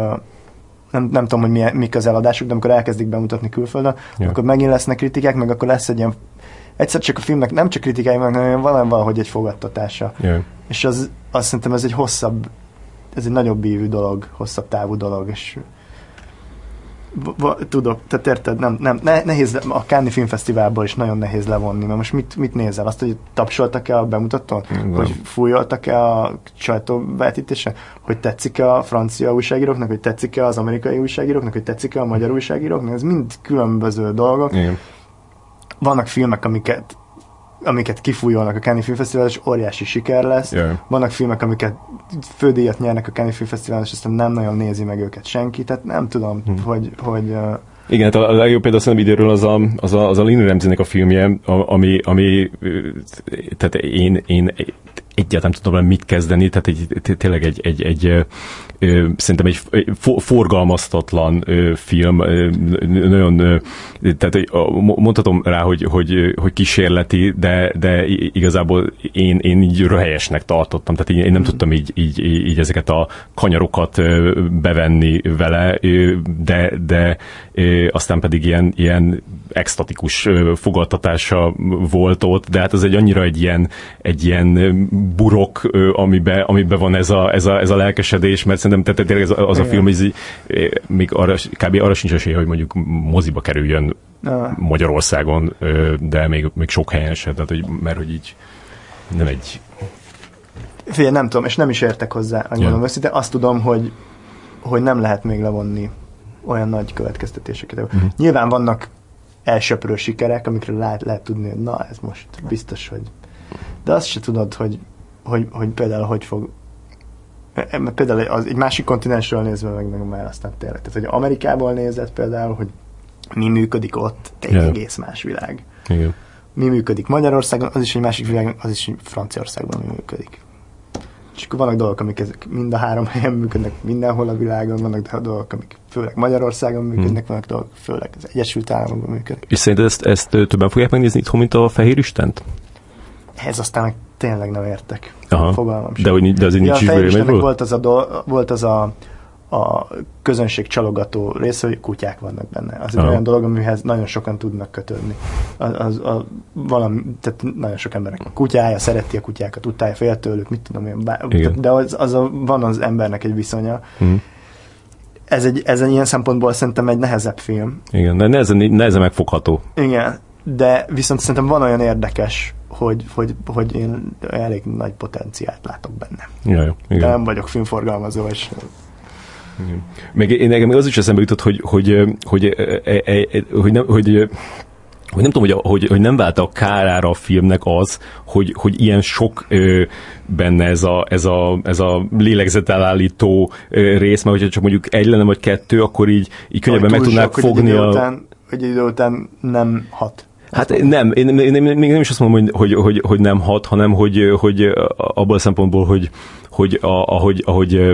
nem, nem tudom, hogy mi, mik az eladások, de amikor elkezdik bemutatni külföldön, ja. akkor megint lesznek kritikák, meg akkor lesz egy ilyen egyszer csak a filmnek nem csak kritikai, hanem valami valahogy egy fogadtatása. Yeah. És az, azt szerintem ez egy hosszabb, ez egy nagyobb ívű dolog, hosszabb távú dolog, és tudok, tehát érted, nem, nem, ne, nehéz, a Cannes Filmfesztiválból is nagyon nehéz levonni, mert most mit, mit nézel? Azt, hogy tapsoltak-e a bemutatón? Nem. Hogy fújoltak-e a sajtóvetítése? Hogy tetszik-e a francia újságíróknak? Hogy tetszik-e az amerikai újságíróknak? Hogy tetszik-e a magyar újságíróknak? Ez mind különböző dolgok. Igen. Vannak filmek, amiket amiket kifújolnak a Cannes Film Festival, és óriási siker lesz. Yeah. Vannak filmek, amiket fődíjat nyernek a Cannes Film Festival, és aztán nem nagyon nézi meg őket senki, tehát nem tudom, hmm. hogy, hogy
igen, hát a legjobb példa szerintem időről az a, az a, az a Lynn Ramsey-nek a filmje, ami, ami tehát én, én egyáltalán nem tudom mit kezdeni, tehát egy, tényleg egy, egy, egy szerintem egy forgalmaztatlan film, nagyon, tehát mondhatom rá, hogy, hogy, hogy kísérleti, de, de igazából én, én így röhelyesnek tartottam, tehát én nem mm. tudtam így, így, így ezeket a kanyarokat bevenni vele, de, de aztán pedig ilyen, ilyen extatikus fogadtatása volt ott, de hát az egy annyira egy ilyen, egy ilyen burok, amiben, amiben van ez a, ez, a, ez a lelkesedés, mert szerintem tehát tényleg az, az a film, hogy még arra, kb. arra sincs esélye, hogy mondjuk moziba kerüljön. Magyarországon, de még, még sok helyen se, tehát, hogy, mert hogy így nem egy
Figyelj, nem tudom, és nem is értek hozzá, yeah. őszintén. Azt tudom, hogy, hogy nem lehet még levonni olyan nagy következtetéseket. Uh-huh. Nyilván vannak elsöprő sikerek, amikről lehet, lehet tudni, hogy na, ez most biztos, hogy... De azt se tudod, hogy, hogy, hogy például hogy fog például az, egy másik kontinensről nézve meg, meg már aztán tényleg. Tehát, hogy Amerikából nézett például, hogy mi működik ott, egy yeah. egész más világ.
Igen.
Mi működik Magyarországon, az is egy másik világ, az is Franciaországban mi működik. És akkor vannak dolgok, amik ezek mind a három helyen működnek mindenhol a világon, vannak dolgok, amik főleg Magyarországon működnek, hmm. vannak dolgok, főleg az Egyesült Államokban működnek.
És szerinted ezt, ezt többen fogják megnézni itthon, mint a Fehér Istent?
Ez aztán meg tényleg nem értek. Aha. Fogalmam
sem. De, hogy, de azért
nincs ja, is volt az a, do, volt az a a közönség csalogató része, hogy kutyák vannak benne. Az egy olyan dolog, amihez nagyon sokan tudnak kötődni. Az, az, a, valami, tehát nagyon sok embernek a kutyája, szereti a kutyákat, utálja, fél tőlük, mit tudom én, bár, de az, az a, van az embernek egy viszonya. Mm. Ez egy, ez egy ilyen szempontból szerintem egy nehezebb film.
Igen, de nehezen, nehezen megfogható.
Igen, de viszont szerintem van olyan érdekes hogy, hogy, hogy én elég nagy potenciált látok benne.
Ja, jó, igen. De
nem vagyok filmforgalmazó, és
igen. Meg én nekem az is eszembe jutott, hogy, hogy, hogy, hogy, hogy, nem, hogy hogy nem tudom, hogy, hogy, hogy nem vált a kárára a filmnek az, hogy, hogy ilyen sok ö, benne ez a, ez a, ez a lélegzetelállító ö, rész, mert hogyha csak mondjuk egy lenne vagy kettő, akkor így, így könnyebben meg tudnák fogni
a... Után, hogy idő után nem hat.
Hát nem, én, én, én még nem is azt mondom, hogy, hogy, hogy, hogy nem hat, hanem hogy, hogy abból a szempontból, hogy, hogy a, ahogy, ahogy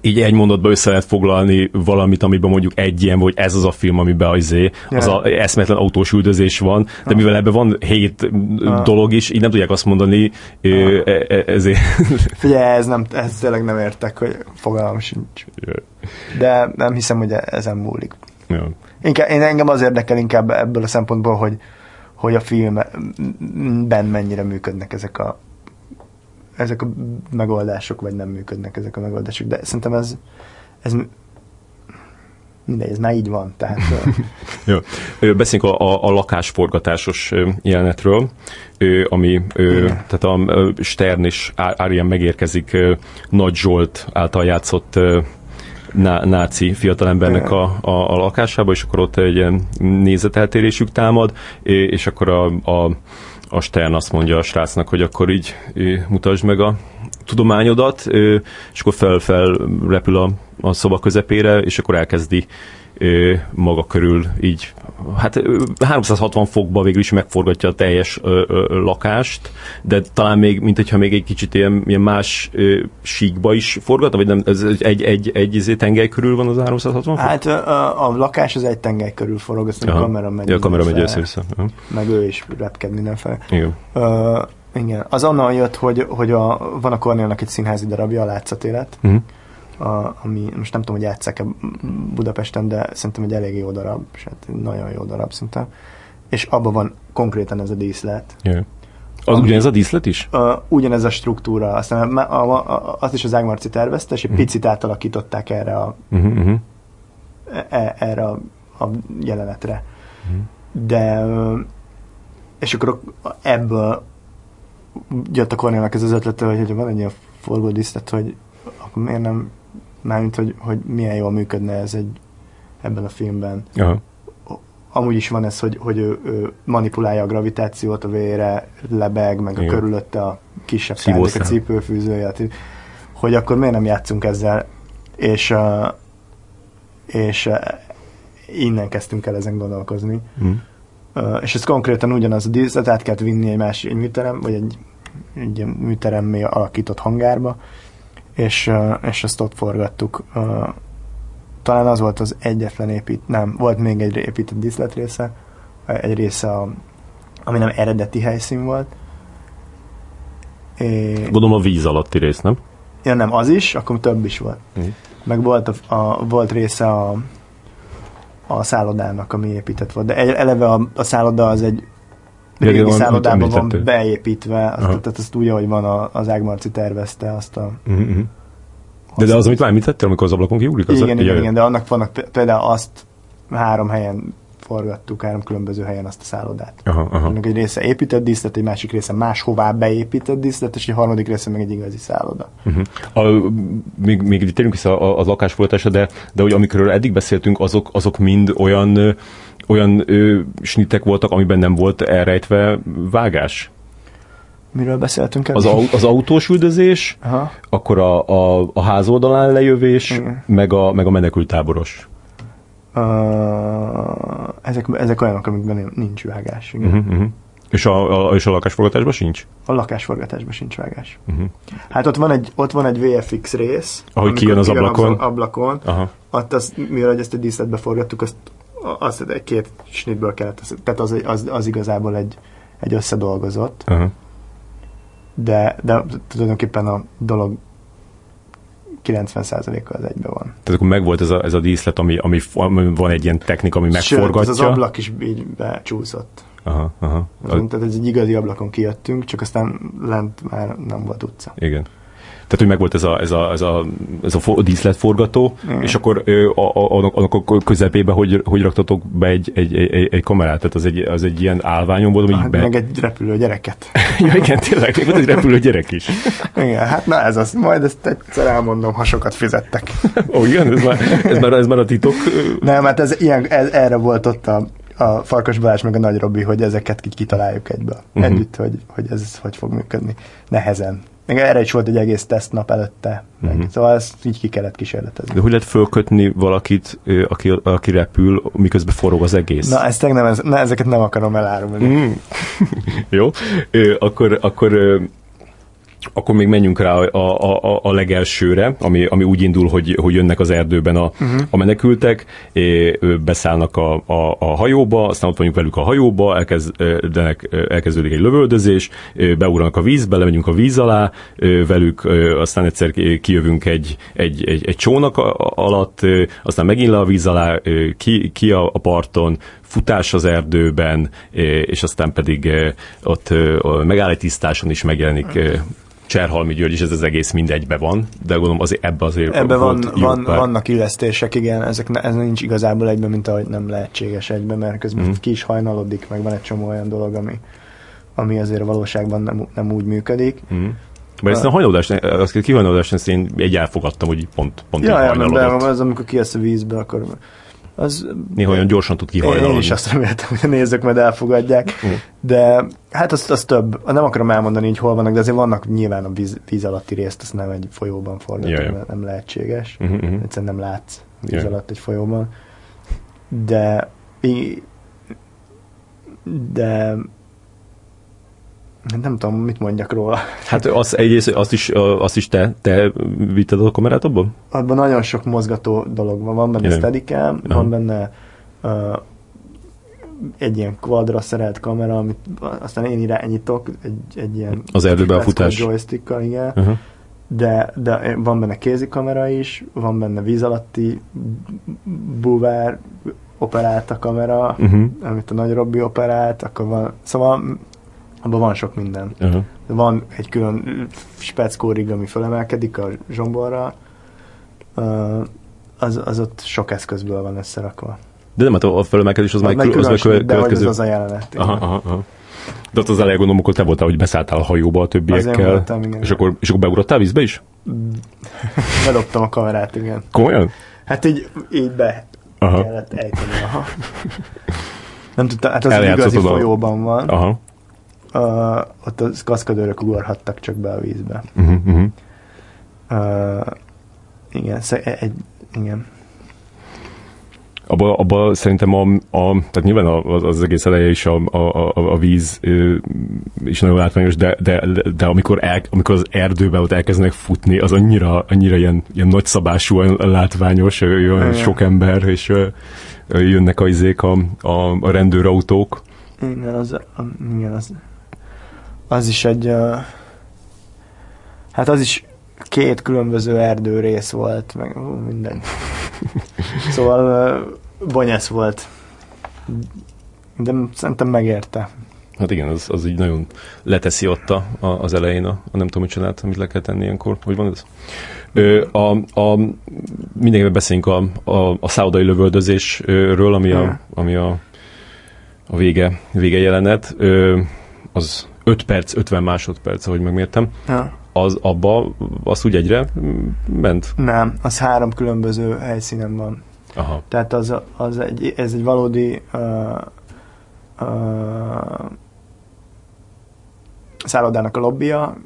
így egy mondatba össze lehet foglalni valamit, amiben mondjuk egy ilyen, vagy ez az a film, amiben az, yeah. az a eszmetlen autós üldözés van, de mivel ebben van hét ah. dolog is, így nem tudják azt mondani, ah. ezért...
Figyelj, ez, nem, ez tényleg nem értek, hogy fogalmam sincs. De nem hiszem, hogy ezen múlik. Yeah. Inkább, én engem az érdekel inkább ebből a szempontból, hogy, hogy a filmben mennyire működnek ezek a ezek a megoldások, vagy nem működnek ezek a megoldások, de szerintem ez, ez mindegy, ez már így van. Tehát,
Jó. Beszéljünk a, a, a lakásforgatásos jelenetről, ami tehát a Stern és Arian megérkezik Nagy Zsolt által játszott ná, náci fiatalembernek a, a, a lakásába, és akkor ott egy nézeteltérésük támad, és akkor a, a a Stern azt mondja a srácnak, hogy akkor így mutasd meg a tudományodat, és akkor fel-fel repül a, a szoba közepére, és akkor elkezdi maga körül így, hát 360 fokba végül is megforgatja a teljes ö, ö, lakást, de talán még, mint hogyha még egy kicsit ilyen, ilyen más ö, síkba is forgatna, vagy nem, ez egy, egy, egy, egy izé tengely körül van az 360 fok?
Hát a, a lakás az egy tengely körül forog, azt a kamera megy.
Ja, a kamera megy össze-vissza.
Meg ő is repked mindenfele. Igen. Uh, igen. Az onnan jött, hogy, hogy a, van a Cornélnak egy színházi darabja, a Látszatélet, uh-huh a, ami most nem tudom, hogy játszák-e Budapesten, de szerintem egy elég jó darab, és hát nagyon jó darab szinte. És abban van konkrétan ez a díszlet.
Yeah. Az ami, ugyanez a díszlet is?
Uh, ugyanez a struktúra. Aztán a, a, a, azt is az Ágmarci tervezte, és egy uh-huh. picit átalakították erre a, uh-huh. e, erre a, a jelenetre. Uh-huh. De és akkor ebből jött a Kornélnak ez az ötlete, hogy van egy ilyen forgódíszlet, hogy akkor miért nem mármint, hogy, hogy milyen jól működne ez egy ebben a filmben. Aha. Amúgy is van ez, hogy, hogy ő, ő manipulálja a gravitációt, a vére lebeg, meg Igen. a körülötte a kisebb szándék, a cipőfűzője, hogy akkor miért nem játszunk ezzel, és, és innen kezdtünk el ezen gondolkozni. Mm. És ez konkrétan ugyanaz a díszlet, át kellett vinni egy másik műterem, vagy egy, egy műteremmé alakított hangárba, és, és ezt ott forgattuk. Talán az volt az egyetlen épít, nem, volt még egy épített díszlet része, egy része, a, ami nem eredeti helyszín volt.
É... Gondolom a víz alatti rész, nem?
Ja, nem, az is, akkor több is volt. Mm. Meg volt, a, a, volt része a, a szállodának, ami épített volt. De eleve a, a szálloda az egy régi ja, szállodában van beépítve, azt, tehát azt úgy, hogy van az Ágmarci tervezte azt a... Uh-huh.
De, de az, amit már említettél, amikor az ablakon kiugrik?
Az igen, a... igen, igen, de annak vannak például azt három helyen forgattuk három különböző helyen azt a szállodát. Aha, aha. Ennek egy része épített díszlet, egy másik része máshová beépített díszlet, és egy harmadik része meg egy igazi szálloda. Uh-huh.
A, még, még térjünk vissza a, a lakásforgatásra, de, de hogy amikről eddig beszéltünk, azok, azok mind olyan olyan ö, snittek voltak, amiben nem volt elrejtve vágás?
Miről beszéltünk?
Az, au, az autós üldözés, Aha. akkor a, a, a ház oldalán lejövés, meg a, meg a menekültáboros.
Uh, ezek, ezek olyanok, amikben nincs vágás. Igen. Uh-huh, uh-huh.
És a, a, és a lakásforgatásban sincs?
A lakásforgatásban sincs vágás. Uh-huh. Hát ott van egy, ott van egy VFX rész.
Ahogy kijön az ablakon.
Az ablakon. Aha. Ott az, mivel ezt a díszletbe forgattuk, azt az egy két snitből kellett, tehát az, az, az igazából egy, egy összedolgozott. Uh-huh. De, de tulajdonképpen a dolog 90%-a az egybe van.
Tehát akkor megvolt ez a, ez a díszlet, ami, ami, ami van egy ilyen technika, ami megforgatja. Sőt,
az ablak is így becsúszott. Aha, aha. Tehát ez egy igazi ablakon kijöttünk, csak aztán lent már nem volt utca.
Igen. Tehát, hogy megvolt ez a, ez a, ez a, ez a díszletforgató, mm. és akkor ö, a, a, annak a közepébe hogy, hogy raktatok be egy, egy, egy, egy kamerát? Tehát az egy, az egy ilyen állványon volt,
hogy hát, be... Meg egy repülő gyereket.
ja, igen, tényleg, volt egy repülő gyerek is.
igen, hát na ez az, majd ezt egyszer elmondom, ha sokat fizettek.
Ó, igen, ez már, ez már, ez már a titok.
Nem, hát ez, ilyen, ez, erre volt ott a, a Farkas Balázs meg a Nagy Robi, hogy ezeket kitaláljuk egyből. Uh-huh. Együtt, hogy, hogy ez hogy fog működni. Nehezen Még erre is volt egy egész tesztnap előtte. Meg. Uh-huh. Szóval ezt így ki kellett kísérletezni.
De hogy lehet fölkötni valakit, aki, aki repül, miközben forog az egész?
Na, ezt nem, ez, ne, ezeket nem akarom elárulni. Mm.
Jó, akkor, akkor akkor még menjünk rá a, a, a legelsőre, ami, ami úgy indul, hogy, hogy jönnek az erdőben a, uh-huh. a menekültek, beszállnak a, a, a hajóba, aztán ott vagyunk velük a hajóba, elkezdenek, elkezdődik egy lövöldözés, beugranak a vízbe, lemegyünk a víz alá velük, aztán egyszer kijövünk egy, egy, egy, egy csónak alatt, aztán megint le a víz alá, ki, ki a, a parton, futás az erdőben, és aztán pedig ott megáll egy tisztáson is megjelenik Cserhalmi György is ez az egész mindegybe van, de gondolom azért ebbe azért
Ebbe van, van, vannak illesztések, igen, ezek, ez nincs igazából egyben, mint ahogy nem lehetséges egyben, mert közben mm. ki is hajnalodik, meg van egy csomó olyan dolog, ami, ami azért valóságban nem, nem úgy működik. Mm.
Mert ezt a hajnalodást, azt kihajnalodást ezt én egy elfogadtam, hogy pont, pont
ja, ja, de az, amikor kijössz a vízbe, akkor
az... Néha olyan gyorsan tud kihajlani.
Én is azt reméltem, hogy a nézők majd elfogadják, uh. de hát az, az több. Nem akarom elmondani, hogy hol vannak, de azért vannak nyilván a víz, víz alatti részt, azt nem egy folyóban forgatom, nem lehetséges. Uh-huh. Egyszerűen nem látsz víz yeah. alatt egy folyóban. De de nem tudom, mit mondjak róla.
Hát az, egyrészt azt is, azt is te, te vitted a kamerát abban?
Abban nagyon sok mozgató dolog van. Van benne steadicam, van benne uh, egy ilyen quadra szerelt kamera, amit aztán én irányítok, egy, egy ilyen
az erdőbe a futás
joystickkal, igen. Uh-huh. De, de van benne kézikamera is, van benne víz alatti búvár operált a kamera, uh-huh. amit a nagy Robbi operált, akkor van, szóval abban van sok minden. Uh-huh. Van egy külön speckó rig, ami fölemelkedik a zsomborra, az, az ott sok eszközből van összerakva.
De nem, hát a fölemelkedés az
már
kül-
az következő. De az az a jelenet.
Aha, aha, aha. De ott az elején gondolom, akkor te voltál, hogy beszálltál a hajóba a többiekkel.
Voltam, igen.
És akkor, és akkor beugrottál vízbe is?
Bedobtam a kamerát, igen.
Komolyan?
Hát így, így be aha. kellett ejteni. Aha. Nem tudtam, hát az igazi folyóban van. Aha uh, ott a kaszkadőrök ugorhattak csak be a vízbe. Uh-huh, uh-huh. Uh, igen, egy, igen.
Abba, abba szerintem a, a, tehát nyilván az, az egész eleje is a, a, a, a víz is nagyon látványos, de, de, de amikor, el, amikor az erdőben ott elkezdenek futni, az annyira, annyira ilyen, ilyen nagyszabású, látványos, olyan sok ember, és jönnek a izék a, a, a rendőrautók.
Igen, az, igen, az az is egy, hát az is két különböző erdőrész volt, meg minden. szóval bonyesz volt. De szerintem megérte.
Hát igen, az, az így nagyon leteszi ott a, a, az elején a, a nem tudom, mit csinált, amit le kell tenni ilyenkor. Hogy van ez? Ö, a, a, mindenképpen beszéljünk a, a, a szállodai lövöldözésről, ami a, ami a, a vége, vége jelenet. Ö, az 5 perc, 50 másodperc, ahogy megmértem. Ja. Az abba, az úgy egyre ment?
Nem, az három különböző helyszínen van. Aha. Tehát az, az egy, ez egy valódi uh, uh, szállodának a lobbia,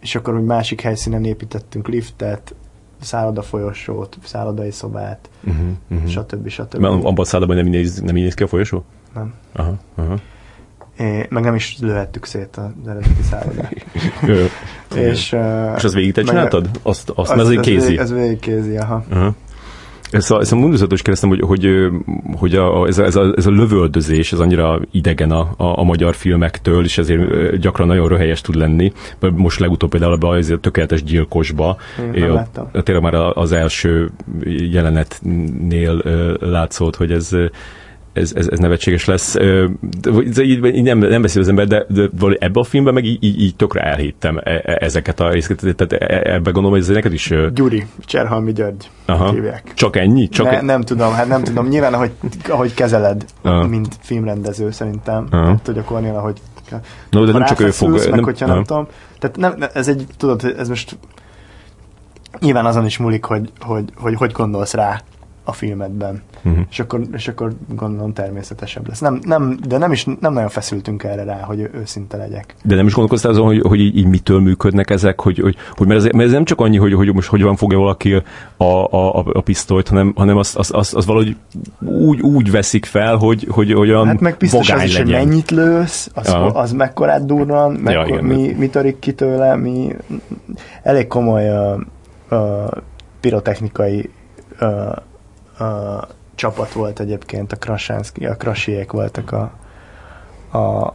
és akkor úgy másik helyszínen építettünk liftet, szálloda folyosót, szállodai szobát, uh-huh, uh-huh. stb. stb.
Mert abban a szállodában nem néz, nem néz ki a folyosó?
Nem. Aha, aha. É, meg nem is lőhettük szét az eredeti szállodát.
és, uh, és az végig te csináltad? Azt, azt,
az,
az, az kézi?
Ez végig kézi, aha.
Uh-huh. Ezt a, ezt a mondatot kérdeztem, hogy, hogy, hogy a, ez, a, ez, a, ez a lövöldözés, ez annyira idegen a, a, a magyar filmektől, és ezért gyakran nagyon röhelyes tud lenni. Most legutóbb például abban az tökéletes gyilkosba. Én a, tényleg már az első jelenetnél látszott, hogy ez ez, ez, ez nevetséges lesz. De, így nem, nem beszél az ember, de, de ebbe a filmben meg így, így, tökre elhittem e, e, ezeket a részeket. Tehát e, ebbe gondolom, hogy ez neked is...
Gyuri, Cserhalmi György Aha. hívják.
Csak ennyi? Csak
ne, e... Nem tudom, hát nem tudom. Nyilván, ahogy, ahogy kezeled, Aha. mint filmrendező szerintem. Aha. Hát, hogy a Kornél, ahogy
No, de nem csak ő fog...
Meg, nem, hogyha nem, nem tudom. Tehát nem, ez egy, tudod, ez most nyilván azon is múlik, hogy hogy, hogy, hogy gondolsz rá a filmedben.
Uh-huh.
És, akkor, és akkor gondolom természetesebb lesz. Nem, nem, de nem is nem nagyon feszültünk erre rá, hogy őszinte legyek.
De nem is gondolkoztál azon, hogy, hogy így, így mitől működnek ezek, hogy, hogy, hogy mert, ez, mert ez nem csak annyi, hogy, hogy most hogyan fogja valaki a, a, a, a pisztolyt, hanem, hanem az, az, az, az valahogy úgy, úgy veszik fel, hogy, hogy olyan
Hát meg biztos az is, hogy mennyit lősz, az,
Aha.
az mekkorát durran,
Ja,
mekkor,
igen.
mi, mi törik ki tőle, mi elég komoly uh, uh, pirotechnikai uh, uh, csapat volt egyébként, a Krasánszki, a Krasiek voltak a, a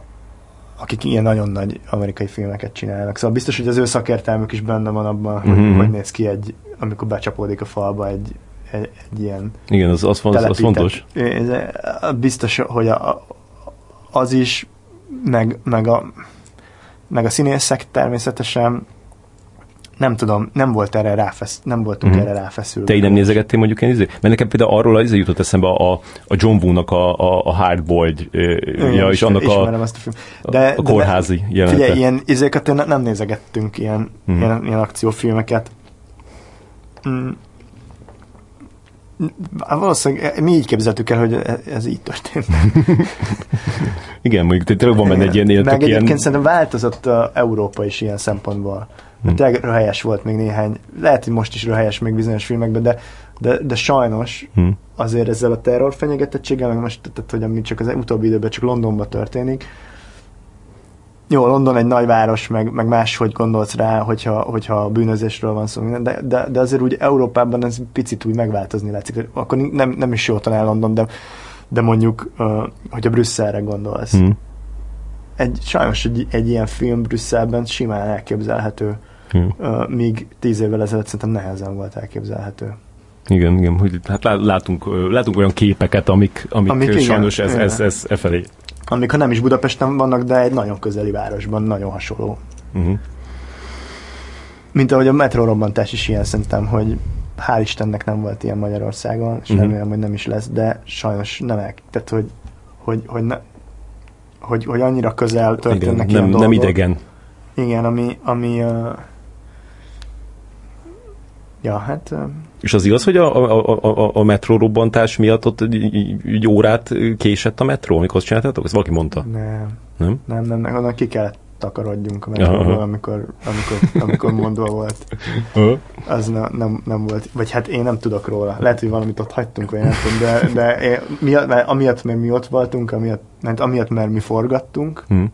akik ilyen nagyon nagy amerikai filmeket csinálnak. Szóval biztos, hogy az ő szakértelmük is benne van abban, hogy
Mhm.
hogy néz ki egy, amikor becsapódik a falba egy, egy, egy ilyen
Igen, az, az, az, az fontos.
Ez- Biztos, hogy a, a- az is, meg, meg, a, meg a színészek természetesen nem tudom, nem volt erre ráfesz, nem voltunk
Mhm.
erre ráfeszülve.
Te így nem nézegettél mondjuk én izé? Mert nekem például arról az jutott eszembe a, a John Woo-nak a, a, a Hardboiled, ja, és annak a,
azt a film.
a, a kórházi jelenete.
Figyelj, ilyen izéket én nem nézegettünk, ilyen,
Mhm.
ilyen, ilyen akciófilmeket. Mm. Hát Valószínűleg mi így képzeltük el, hogy e- ez így történt.
Igen, mondjuk tényleg van benne egy ilyen,
Meg egyébként
ilyen
szerintem változott a Európa is ilyen szempontból.
Hm.
Tényleg röhelyes volt még néhány, lehet, hogy most is röhelyes még bizonyos filmekben, de, de, de sajnos
hm.
azért ezzel a terror fenyegetettséggel, meg most, tehát, hogy ami csak az utóbbi időben csak Londonban történik, jó, London egy nagyváros, meg, meg máshogy gondolsz rá, hogyha, hogyha bűnözésről van szó, de, de, de azért úgy Európában ez picit úgy megváltozni látszik. Akkor nem, nem is jó talán London, de, de mondjuk, uh, hogyha Brüsszelre gondolsz.
Hm.
Egy, sajnos egy, egy ilyen film Brüsszelben simán elképzelhető, Uh, míg tíz évvel ezelőtt szerintem nehezen volt elképzelhető.
Igen, igen, hogy hát lá- látunk, látunk olyan képeket, amik, amik,
Amik,
amik
igen,
sajnos ez,
igen.
ez, ez, e felé.
Amik ha nem is Budapesten vannak, de egy nagyon közeli városban nagyon hasonló.
Uh-huh.
Mint ahogy a metrorobbantás is ilyen szerintem, hogy hál' Istennek nem volt ilyen Magyarországon, és
Mhm.
remélem, hogy nem is lesz, de sajnos nem el, tehát hogy, hogy, hogy, ne, hogy, hogy annyira közel
Igen,
történnek
nem,
ilyen
nem
dolgok.
idegen.
Igen, ami, ami uh, ja, hát
És az igaz, hogy a, a, a, a, metró robbantás miatt ott egy, egy- órát késett a metró, amikor azt csináltátok? Ezt valaki mondta,
nem,
nem?
nem, nem, nem, onnan ki kellett takarodjunk a metróból, amikor, amikor, amikor mondva volt. Az ne, nem, nem volt, vagy hát én nem tudok róla. Lehet, hogy valamit ott hagytunk, vagy nem tudom, de, de én, miatt, mert amiatt, mert mi ott voltunk, amiatt, mert amiatt, mert mi forgattunk,
Hm.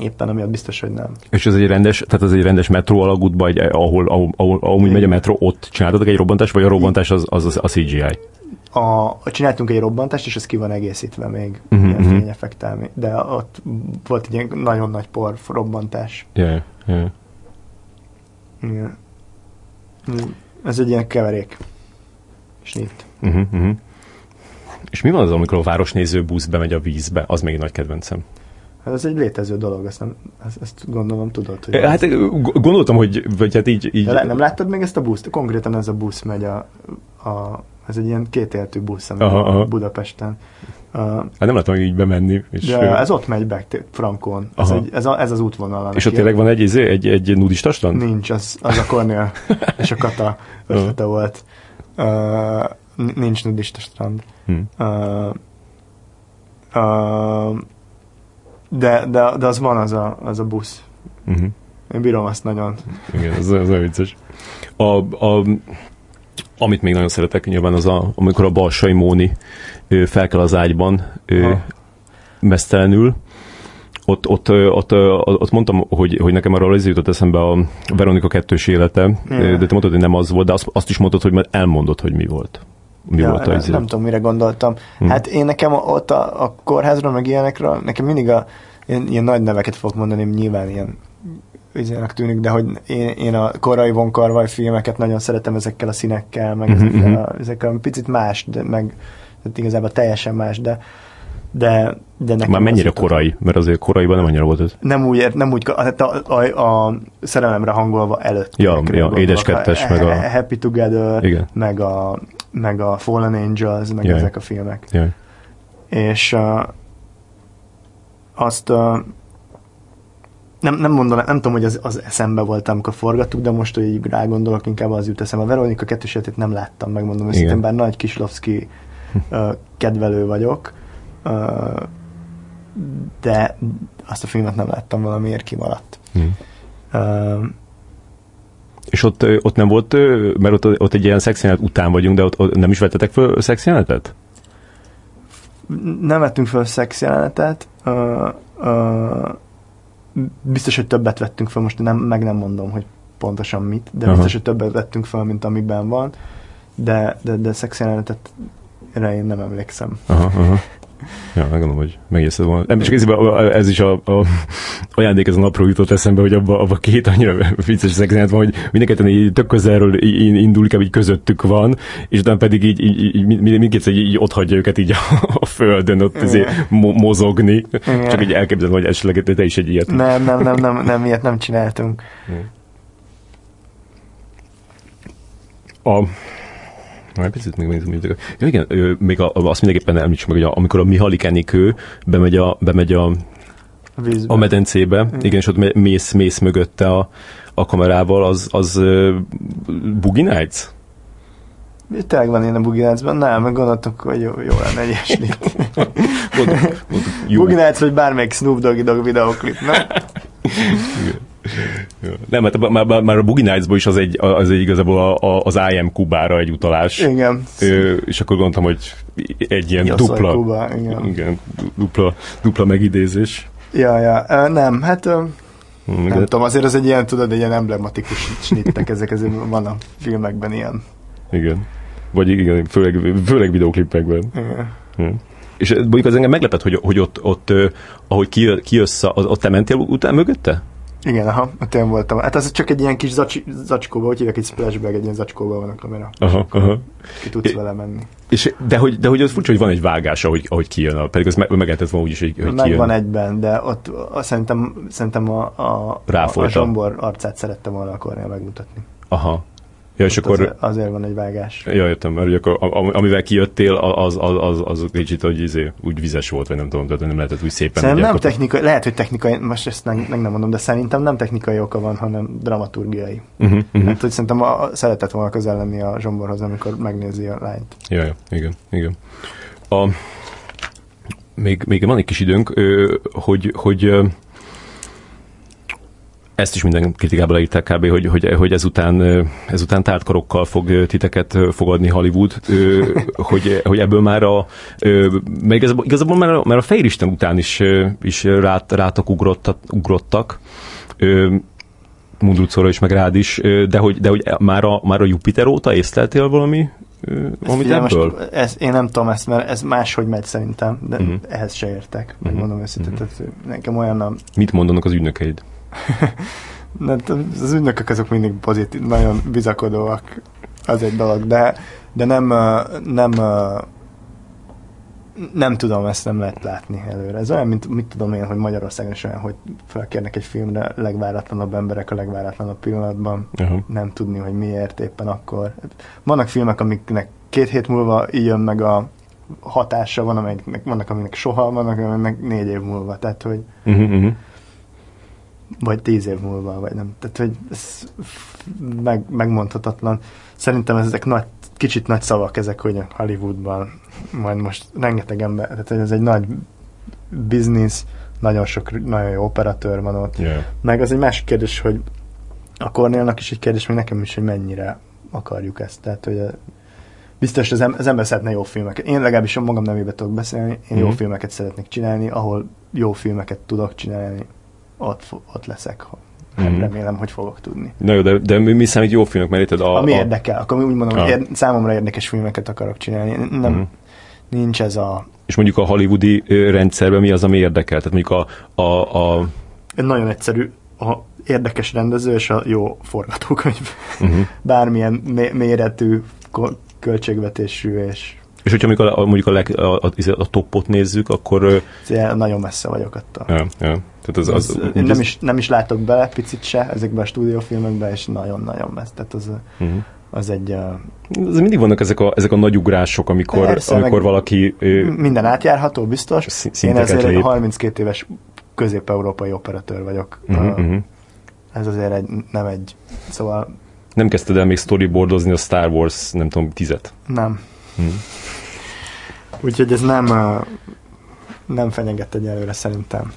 Éppen amiatt biztos, hogy nem.
És ez egy rendes, tehát ez egy rendes metró alagútban, egy, ahol, ahol, ahol, ahol megy a metró, ott csináltatok egy robbantást, vagy a robbantás az, az, az a CGI?
A, csináltunk egy robbantást, és az ki van egészítve még
Mhm,
ilyen
mhm.
fényeffektel, de ott volt egy ilyen nagyon nagy por robbantás.
Yeah, yeah.
Igen. Ez egy ilyen keverék. Snit.
Uh-huh, uh-huh. És mi van az, amikor a városnéző busz bemegy a vízbe? Az még egy nagy kedvencem.
Hát ez egy létező dolog, ezt, nem, ezt, ezt gondolom tudod, hogy...
Hát gondoltam, hogy vagy hát így... így
De le, nem láttad még ezt a buszt? Konkrétan ez a busz megy a, a ez egy ilyen kétéltű busz, ami
Aha, aha.
Budapesten. Uh,
Hát nem hogy így bemenni. És,
de ez ott megy be, Frankon. Ez,
Aha.
egy, ez, a, ez az útvonal.
és ott tényleg van egy, izé, egy, egy nudista strand?
Nincs, az, az a Cornél és a Kata ötlete volt. Uh, nincs nudista strand.
Hm.
Uh, uh, de, de, de az van az a, az a busz.
Uh-huh.
Én bírom azt nagyon.
Igen, ez, ez olyan vicces. A, a, amit még nagyon szeretek, nyilván az, a, amikor a Balsai Móni ö, felkel az ágyban,
Ha.
mesztelenül, ott, ott, ott, ott mondtam, hogy, hogy nekem arról az jutott eszembe a Veronika kettős élete, ö, de te mondtad, hogy nem az volt, de azt, azt is mondtad, hogy már elmondod, hogy mi volt. Mi volt
nem,
az
nem tudom, mire gondoltam.
Hm.
Hát én nekem ott a, a kórházról, meg ilyenekről, nekem mindig a, ilyen, ilyen nagy neveket fogok mondani, nyilván ilyen üzének tűnik, de hogy én, én a korai Von Karvaj filmeket nagyon szeretem ezekkel a színekkel, meg
Mhm,
ezekkel, a, ezekkel a picit más, de meg tehát igazából teljesen más, de de, de nekem
Már mennyire korai, mert azért koraiban nem annyira volt ez.
Nem úgy, nem úgy, hát a, a, a szerelemre hangolva előtt.
Ja, ja. Édes kettes, meg a-
Happy Together,
Igen.
meg a, meg a Fallen Angels, meg
Jaj.
ezek a filmek.
Jaj.
És uh, azt uh, nem, nem mondom, nem tudom, hogy az, az eszembe volt, amikor forgattuk, de most, hogy így rá gondolok, inkább az jut eszembe. A Veronika kettősetét nem láttam, megmondom őszintén, bár nagy Kislovszki uh, kedvelő vagyok, uh, de azt a filmet nem láttam, valamiért kimaradt. Hmm. Uh,
és ott, ott nem volt, mert ott, ott egy ilyen szexjelenet után vagyunk, de ott, ott nem is vettetek föl szexjelenetet?
Nem vettünk föl szexjelenetet. Uh, uh, biztos, hogy többet vettünk fel, most nem, meg nem mondom, hogy pontosan mit, de Aha. biztos, hogy többet vettünk fel, mint amiben van, de, de, de szexjelenetet erre én nem emlékszem.
Aha, aha. Ja, megmondom, hogy megészed volna. Nem, csak ez, ez is a, a ajándék ez a napról jutott eszembe, hogy abban abba két annyira vicces szegzenet van, hogy mindenketten így tök közelről indul, inkább így közöttük van, és utána pedig így, így, így mindkétszer így, így ott hagyja őket így a, a földön, ott azért mo- mozogni. Igen. Csak így elképzelem, hogy esetleg te is egy ilyet.
Nem, nem, nem, nem, nem ilyet nem csináltunk.
A, már picit még nézem, ja, igen, még a, azt mindenképpen említsem meg, hogy amikor a Mihály Enikő bemegy a, bemegy a, a, a medencébe, igen. igen, és ott mész, mész mögötte a, a kamerával, az, az uh, Boogie Nights?
Tényleg van én a Boogie? Nem, meg gondoltuk, hogy jó, jó lenne egy ilyesmit. Boogie Nights, vagy bármelyik Snoop Doggy Dogg videoklip, nem?
Nem, mert már, már, már a Boogie nights is az egy, az egy igazából a, a, az IM Kubára egy utalás.
Igen.
Ö, és akkor gondoltam, hogy egy ilyen
Jaszaj
dupla,
Kuba, igen.
igen. dupla, dupla megidézés.
Ja, ja, nem, hát hmm, nem tudom, azért ez egy ilyen, tudod, egy ilyen emblematikus snittek, ezek ezért van a filmekben ilyen.
Igen. Vagy igen, főleg, főleg videóklipekben. Igen. Hmm. És mondjuk az engem meglepett, hogy, hogy ott, ott, ahogy kijössz, ott te mentél után mögötte?
Igen, aha, ott én voltam. Hát az csak egy ilyen kis zacs, zacskóba, hogy hívják, egy splashbag, egy ilyen zacskóba van a kamera.
Aha, aha.
Ki tudsz vele menni.
És, de, hogy, de hogy az furcsa, hogy van egy vágás, ahogy, ahogy kijön, pedig az meg, meg lehetett volna úgyis, hogy, hogy
Meg kijön. van egyben, de ott azt szerintem, szerintem a, a, a, a Zsombor arcát szerettem volna akarni megmutatni.
Aha. Ja, és akkor...
Azért, azért van egy vágás.
Ja, értem, mert akkor, amivel kijöttél, az, az, az, az kicsit hogy izé, úgy vizes volt, vagy nem tudom, tehát nem lehetett úgy szépen.
Szerintem nem technikai, lehet, hogy technikai, most ezt meg, meg nem mondom, de szerintem nem technikai oka van, hanem dramaturgiai. Uh-huh, uh-huh. Hát, hogy szerintem a, szeretett volna közel lenni a Zsomborhoz, amikor megnézi a lányt.
Ja, ja, igen, igen. A, még, még van egy kis időnk, hogy, hogy ezt is minden kritikában leírták kb., hogy, hogy, hogy ezután, ezután tártkarokkal fog titeket fogadni Hollywood, hogy, hogy ebből már a, meg igazából, igazából már a, már a Fejristen után is, is rát, rátok ugrottak, ugrottak Mundrucóra is, meg rád is, de hogy, de hogy már, a, már a Jupiter óta észleltél valami amit ebből?
Most, ez, én nem tudom ezt, mert ez máshogy megy szerintem, de uh-huh. ehhez se értek, megmondom uh-huh. őszintén. Uh-huh. Nekem olyan a...
Mit mondanak az ügynökeid?
az ügynökök azok mindig pozitív, nagyon bizakodóak, az egy dolog, de, de nem, nem, nem tudom, ezt nem lehet látni előre. Ez olyan, mint mit tudom én, hogy Magyarországon is olyan, hogy felkérnek egy filmre legváratlanabb emberek a legváratlanabb pillanatban, uh-huh. nem tudni, hogy miért éppen akkor. Vannak filmek, amiknek két hét múlva jön meg a hatása, van, amelynek, vannak, aminek soha, vannak, aminek négy év múlva. Tehát, hogy uh-huh vagy tíz év múlva, vagy nem. Tehát, hogy ez meg, megmondhatatlan. Szerintem ezek nagy, kicsit nagy szavak ezek, hogy Hollywoodban majd most rengeteg ember, tehát ez egy nagy biznisz, nagyon sok, nagyon jó operatőr van ott. Yeah. Meg az egy másik kérdés, hogy a Cornélnak is egy kérdés, még nekem is, hogy mennyire akarjuk ezt. Tehát, hogy biztos az, az ember szeretne jó filmeket. Én legalábbis magam nevébe tudok beszélni, én mm. jó mhm. filmeket szeretnék csinálni, ahol jó filmeket tudok csinálni, ott, ott leszek. Mm-hmm. Remélem, hogy fogok tudni.
Na jó, de, de mi, mi számít jó filmek? Mert itt a,
Ami a... érdekel, akkor úgy mondom, a... hogy ér, számomra érdekes filmeket akarok csinálni. Nem, mm-hmm. Nincs ez a...
És mondjuk a hollywoodi rendszerben mi az, ami érdekel? Tehát mondjuk a... a, a...
Nagyon egyszerű. A érdekes rendező és a jó forgatókönyv. Uh-huh. Bármilyen mé- méretű, költségvetésű és
és hogyha mondjuk a, mondjuk a, leg, a, a, a topot nézzük, akkor...
Ja, nagyon messze vagyok attól.
Ja, ja. Tehát az, az,
az, én nem, is, nem is látok bele picit se ezekben a stúdiófilmekben, és nagyon-nagyon messze. Tehát az, uh-huh. az egy... Uh,
az mindig vannak ezek a, ezek a nagy ugrások, amikor, Persze, amikor valaki...
Minden átjárható, biztos. Én ezért egy 32 éves közép-európai operatőr vagyok.
Uh-huh,
Uh,
uh-huh.
Ez azért egy, nem egy, szóval
Nem kezdted el még storyboardozni a Star Wars, nem tudom, tizet?
nem.
Hmm.
Úgyhogy ez nem, nem fenyeget egyelőre szerintem.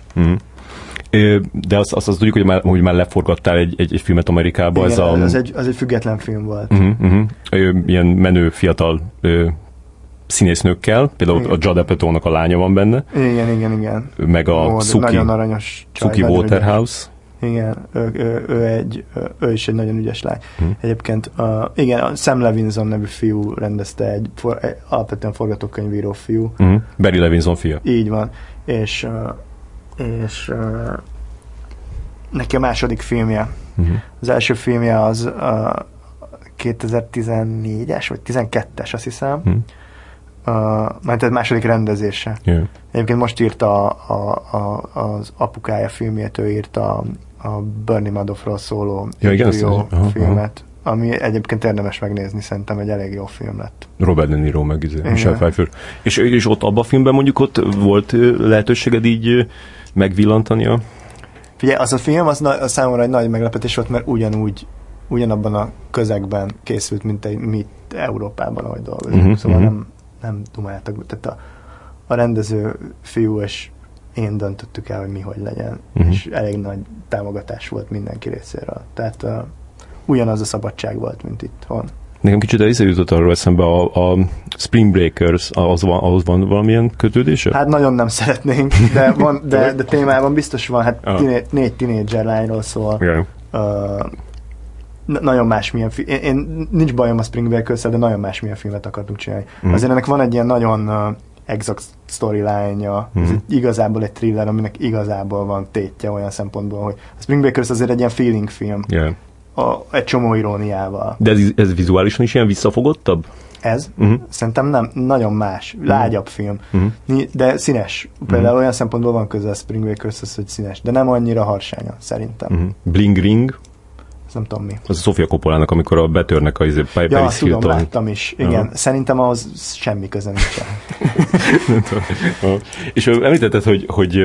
Ö, De azt, azt, azt tudjuk, hogy már, hogy már leforgattál egy, egy, egy filmet Amerikába.
Igen,
ez a,
az, egy, az egy független film volt.
uh-huh, uh-huh. Ilyen menő, fiatal ö, színésznőkkel, például
Igen.
a Judd Apatow-nak a lánya van benne,
Igen, igen, igen.
meg a
de
Suki,
Nagyon aranyos.
Suki Waterhouse.
Igen, ő, ő, ő, egy, ő is egy nagyon ügyes lány.
Hm.
Egyébként uh, igen, a Sam Levinson nevű fiú rendezte egy, for, egy alapvetően forgatókönyvíró fiú.
Uh-huh. Barry Levinson fia.
Így van. És, és neki a második filmje.
Uh-huh.
Az első filmje az uh, 2014-es, vagy 12-es, azt hiszem.
Uh-huh.
Uh, mert ez második rendezése.
Yeah.
Egyébként most írta a, a, a, az apukája filmjét, ő írta a, Bernie Madoffról szóló
Ja, igen, azt- aha,
filmet, ami egyébként érdemes megnézni, szerintem egy elég jó film lett.
Robert De Niro meg izé. Michelle Pfeiffer. És, és ott abban a filmben mondjuk ott volt lehetőséged így megvillantani a...
Figyelj, az a film az, na, az számomra egy nagy meglepetés volt, mert ugyanúgy, ugyanabban a közegben készült, mint egy, mi Európában, ahogy dolgozunk. Uh-huh, szóval
mhm.
nem, nem dumáltak. Tehát a, a rendező fiú és én döntöttük el, hogy mi hogy legyen, uh-huh. és elég nagy támogatás volt mindenki részéről. Tehát uh, ugyanaz a szabadság volt, mint itt van.
Nekem kicsit el jutott arról eszembe a, a Spring Breakers, az van, ahhoz van valamilyen kötődése?
Hát nagyon nem szeretnénk, de, van, de, de témában biztos van, hát
Ah.
tiné, négy tinédzser lányról szól.
Igen.
Uh, nagyon másmilyen fi- én, én nincs bajom a Spring breakers de nagyon másmilyen filmet akartunk csinálni. Mm. Azért ennek van egy ilyen nagyon uh, exact storyline-ja, mm. ez
Mhm.
egy, igazából egy thriller, aminek igazából van tétje olyan szempontból, hogy a Spring Breakers azért egy ilyen feeling film,
Yeah.
a, egy csomó iróniával.
De ez, ez vizuálisan is ilyen visszafogottabb?
Ez
Uh-huh.
szerintem nem, nagyon más, lágyabb film,
Mhm.
Ni- de színes. Például olyan szempontból van köze a Spring breakers hogy színes, de nem annyira harsánya, szerintem.
Uh-huh. Bling Ring,
nem tudom mi.
az a Sofia Coppolának, amikor a betörnek a izé,
Ja,
Paris
tudom,
Hilton.
láttam is. Igen,
Aha.
szerintem ahhoz semmi köze nincsen.
Aha. És említetted, hogy, hogy,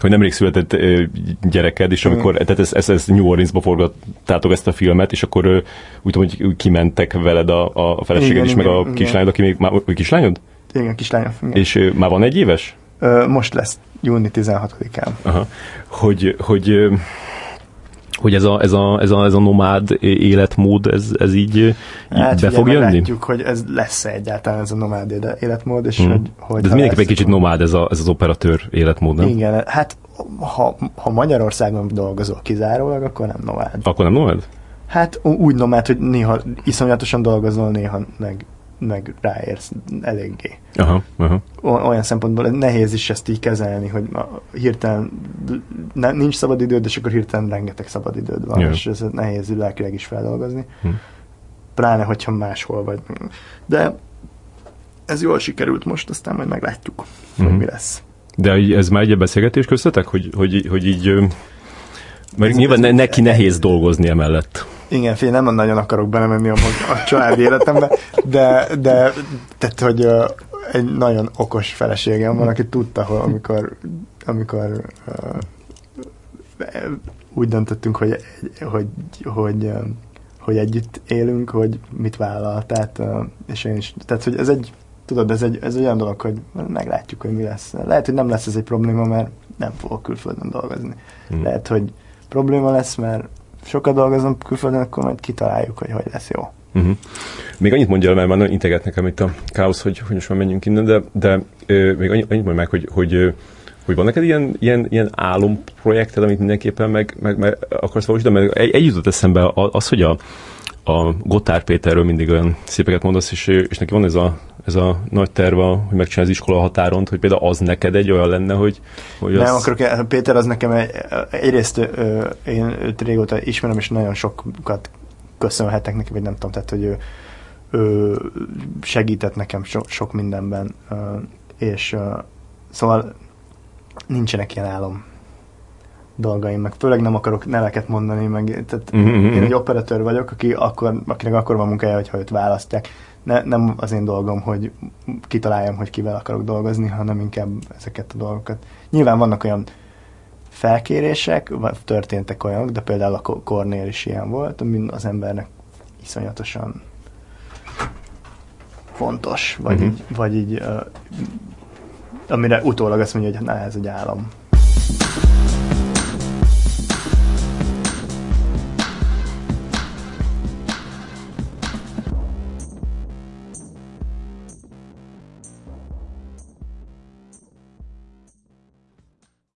hogy nemrég született gyereked, és amikor, tehát ezt, ezt, ezt New Orleansba forgattátok ezt a filmet, és akkor úgy tudom, hogy kimentek veled a, a feleséged
Igen,
is, meg
igen,
a
igen.
kislányod, aki még, már, kislányod?
Igen, kislányom. Igen.
És már van egy éves?
Most lesz, júni 16-án.
Aha. Hogy, hogy, hogy ez a, ez a, ez a, ez a nomád életmód, ez, ez így,
Hát
be fog jönni?
meglátjuk, hogy ez lesz-e egyáltalán ez a nomád éle- életmód, és
Hmm.
hogy, hogy
De ez
ha
mindenképpen egy
lesz,
kicsit nomád ez, a, ez az operatőr életmód, nem?
Igen, hát ha, ha Magyarországon dolgozol kizárólag, akkor nem nomád.
Akkor nem nomád?
Hát úgy nomád, hogy néha iszonyatosan dolgozol, néha meg, meg ráérsz eléggé.
Aha, aha.
Olyan szempontból nehéz is ezt így kezelni, hogy hirtelen ne, nincs szabadidőd, és akkor hirtelen rengeteg szabadidőd van,
Ja.
és ez nehéz lelkileg is feldolgozni.
Hm.
Pláne, hogyha máshol vagy. De ez jól sikerült most, aztán majd meglátjuk, hogy
Mhm.
mi lesz.
De ez már egy beszélgetés köztetek, hogy, hogy, hogy így... Mert
Ez-
nyilván
ez-
ne, neki nehéz dolgozni emellett.
Igen, figyelj, nem nagyon akarok belemenni a, a családi életembe, de, de tehát, hogy egy nagyon okos feleségem van, aki tudta, hogy amikor, amikor ö, úgy döntöttünk, hogy, hogy, hogy, hogy együtt élünk, hogy mit vállal, tehát, ö, és én is, tehát, hogy ez egy, tudod, ez egy, ez egy olyan dolog, hogy meglátjuk, hogy mi lesz. Lehet, hogy nem lesz ez egy probléma, mert nem fogok külföldön dolgozni.
Hm.
Lehet, hogy probléma lesz, mert sokat dolgozom külföldön, akkor majd kitaláljuk, hogy hogy lesz jó.
Uh-huh. Még annyit mondja mert már integet nekem itt a káosz, hogy, hogy most már menjünk innen, de, de ö, még annyit, annyit mondj meg, hogy, hogy, hogy van neked ilyen, ilyen, ilyen álomprojekted, amit mindenképpen meg, meg, meg akarsz valósítani, mert egy, egy jutott eszembe az, hogy a, a Gotár Péterről mindig olyan szépeket mondasz, és, és neki van ez a, ez a nagy terve, hogy megcsinálj az iskola határon, hogy például az neked egy olyan lenne, hogy, hogy
Nem
az...
el- Péter az nekem egy, egyrészt ö, én őt régóta ismerem, és nagyon sokat köszönhetek neki, vagy nem tudom, tehát, hogy ő, ő segített nekem so, sok mindenben, ö, és ö, szóval nincsenek ilyen álom dolgaim, meg főleg nem akarok neveket mondani, meg tehát
mm-hmm.
én
mhm.
egy operatőr vagyok, aki akkor, akinek akkor van munkája, hogyha őt választják. Ne, nem az én dolgom, hogy kitaláljam, hogy kivel akarok dolgozni, hanem inkább ezeket a dolgokat. Nyilván vannak olyan felkérések, történtek olyanok, de például a Kornél is ilyen volt, ami az embernek iszonyatosan fontos, vagy mm-hmm. így, vagy így uh, amire utólag azt mondja, hogy na, ez egy állam.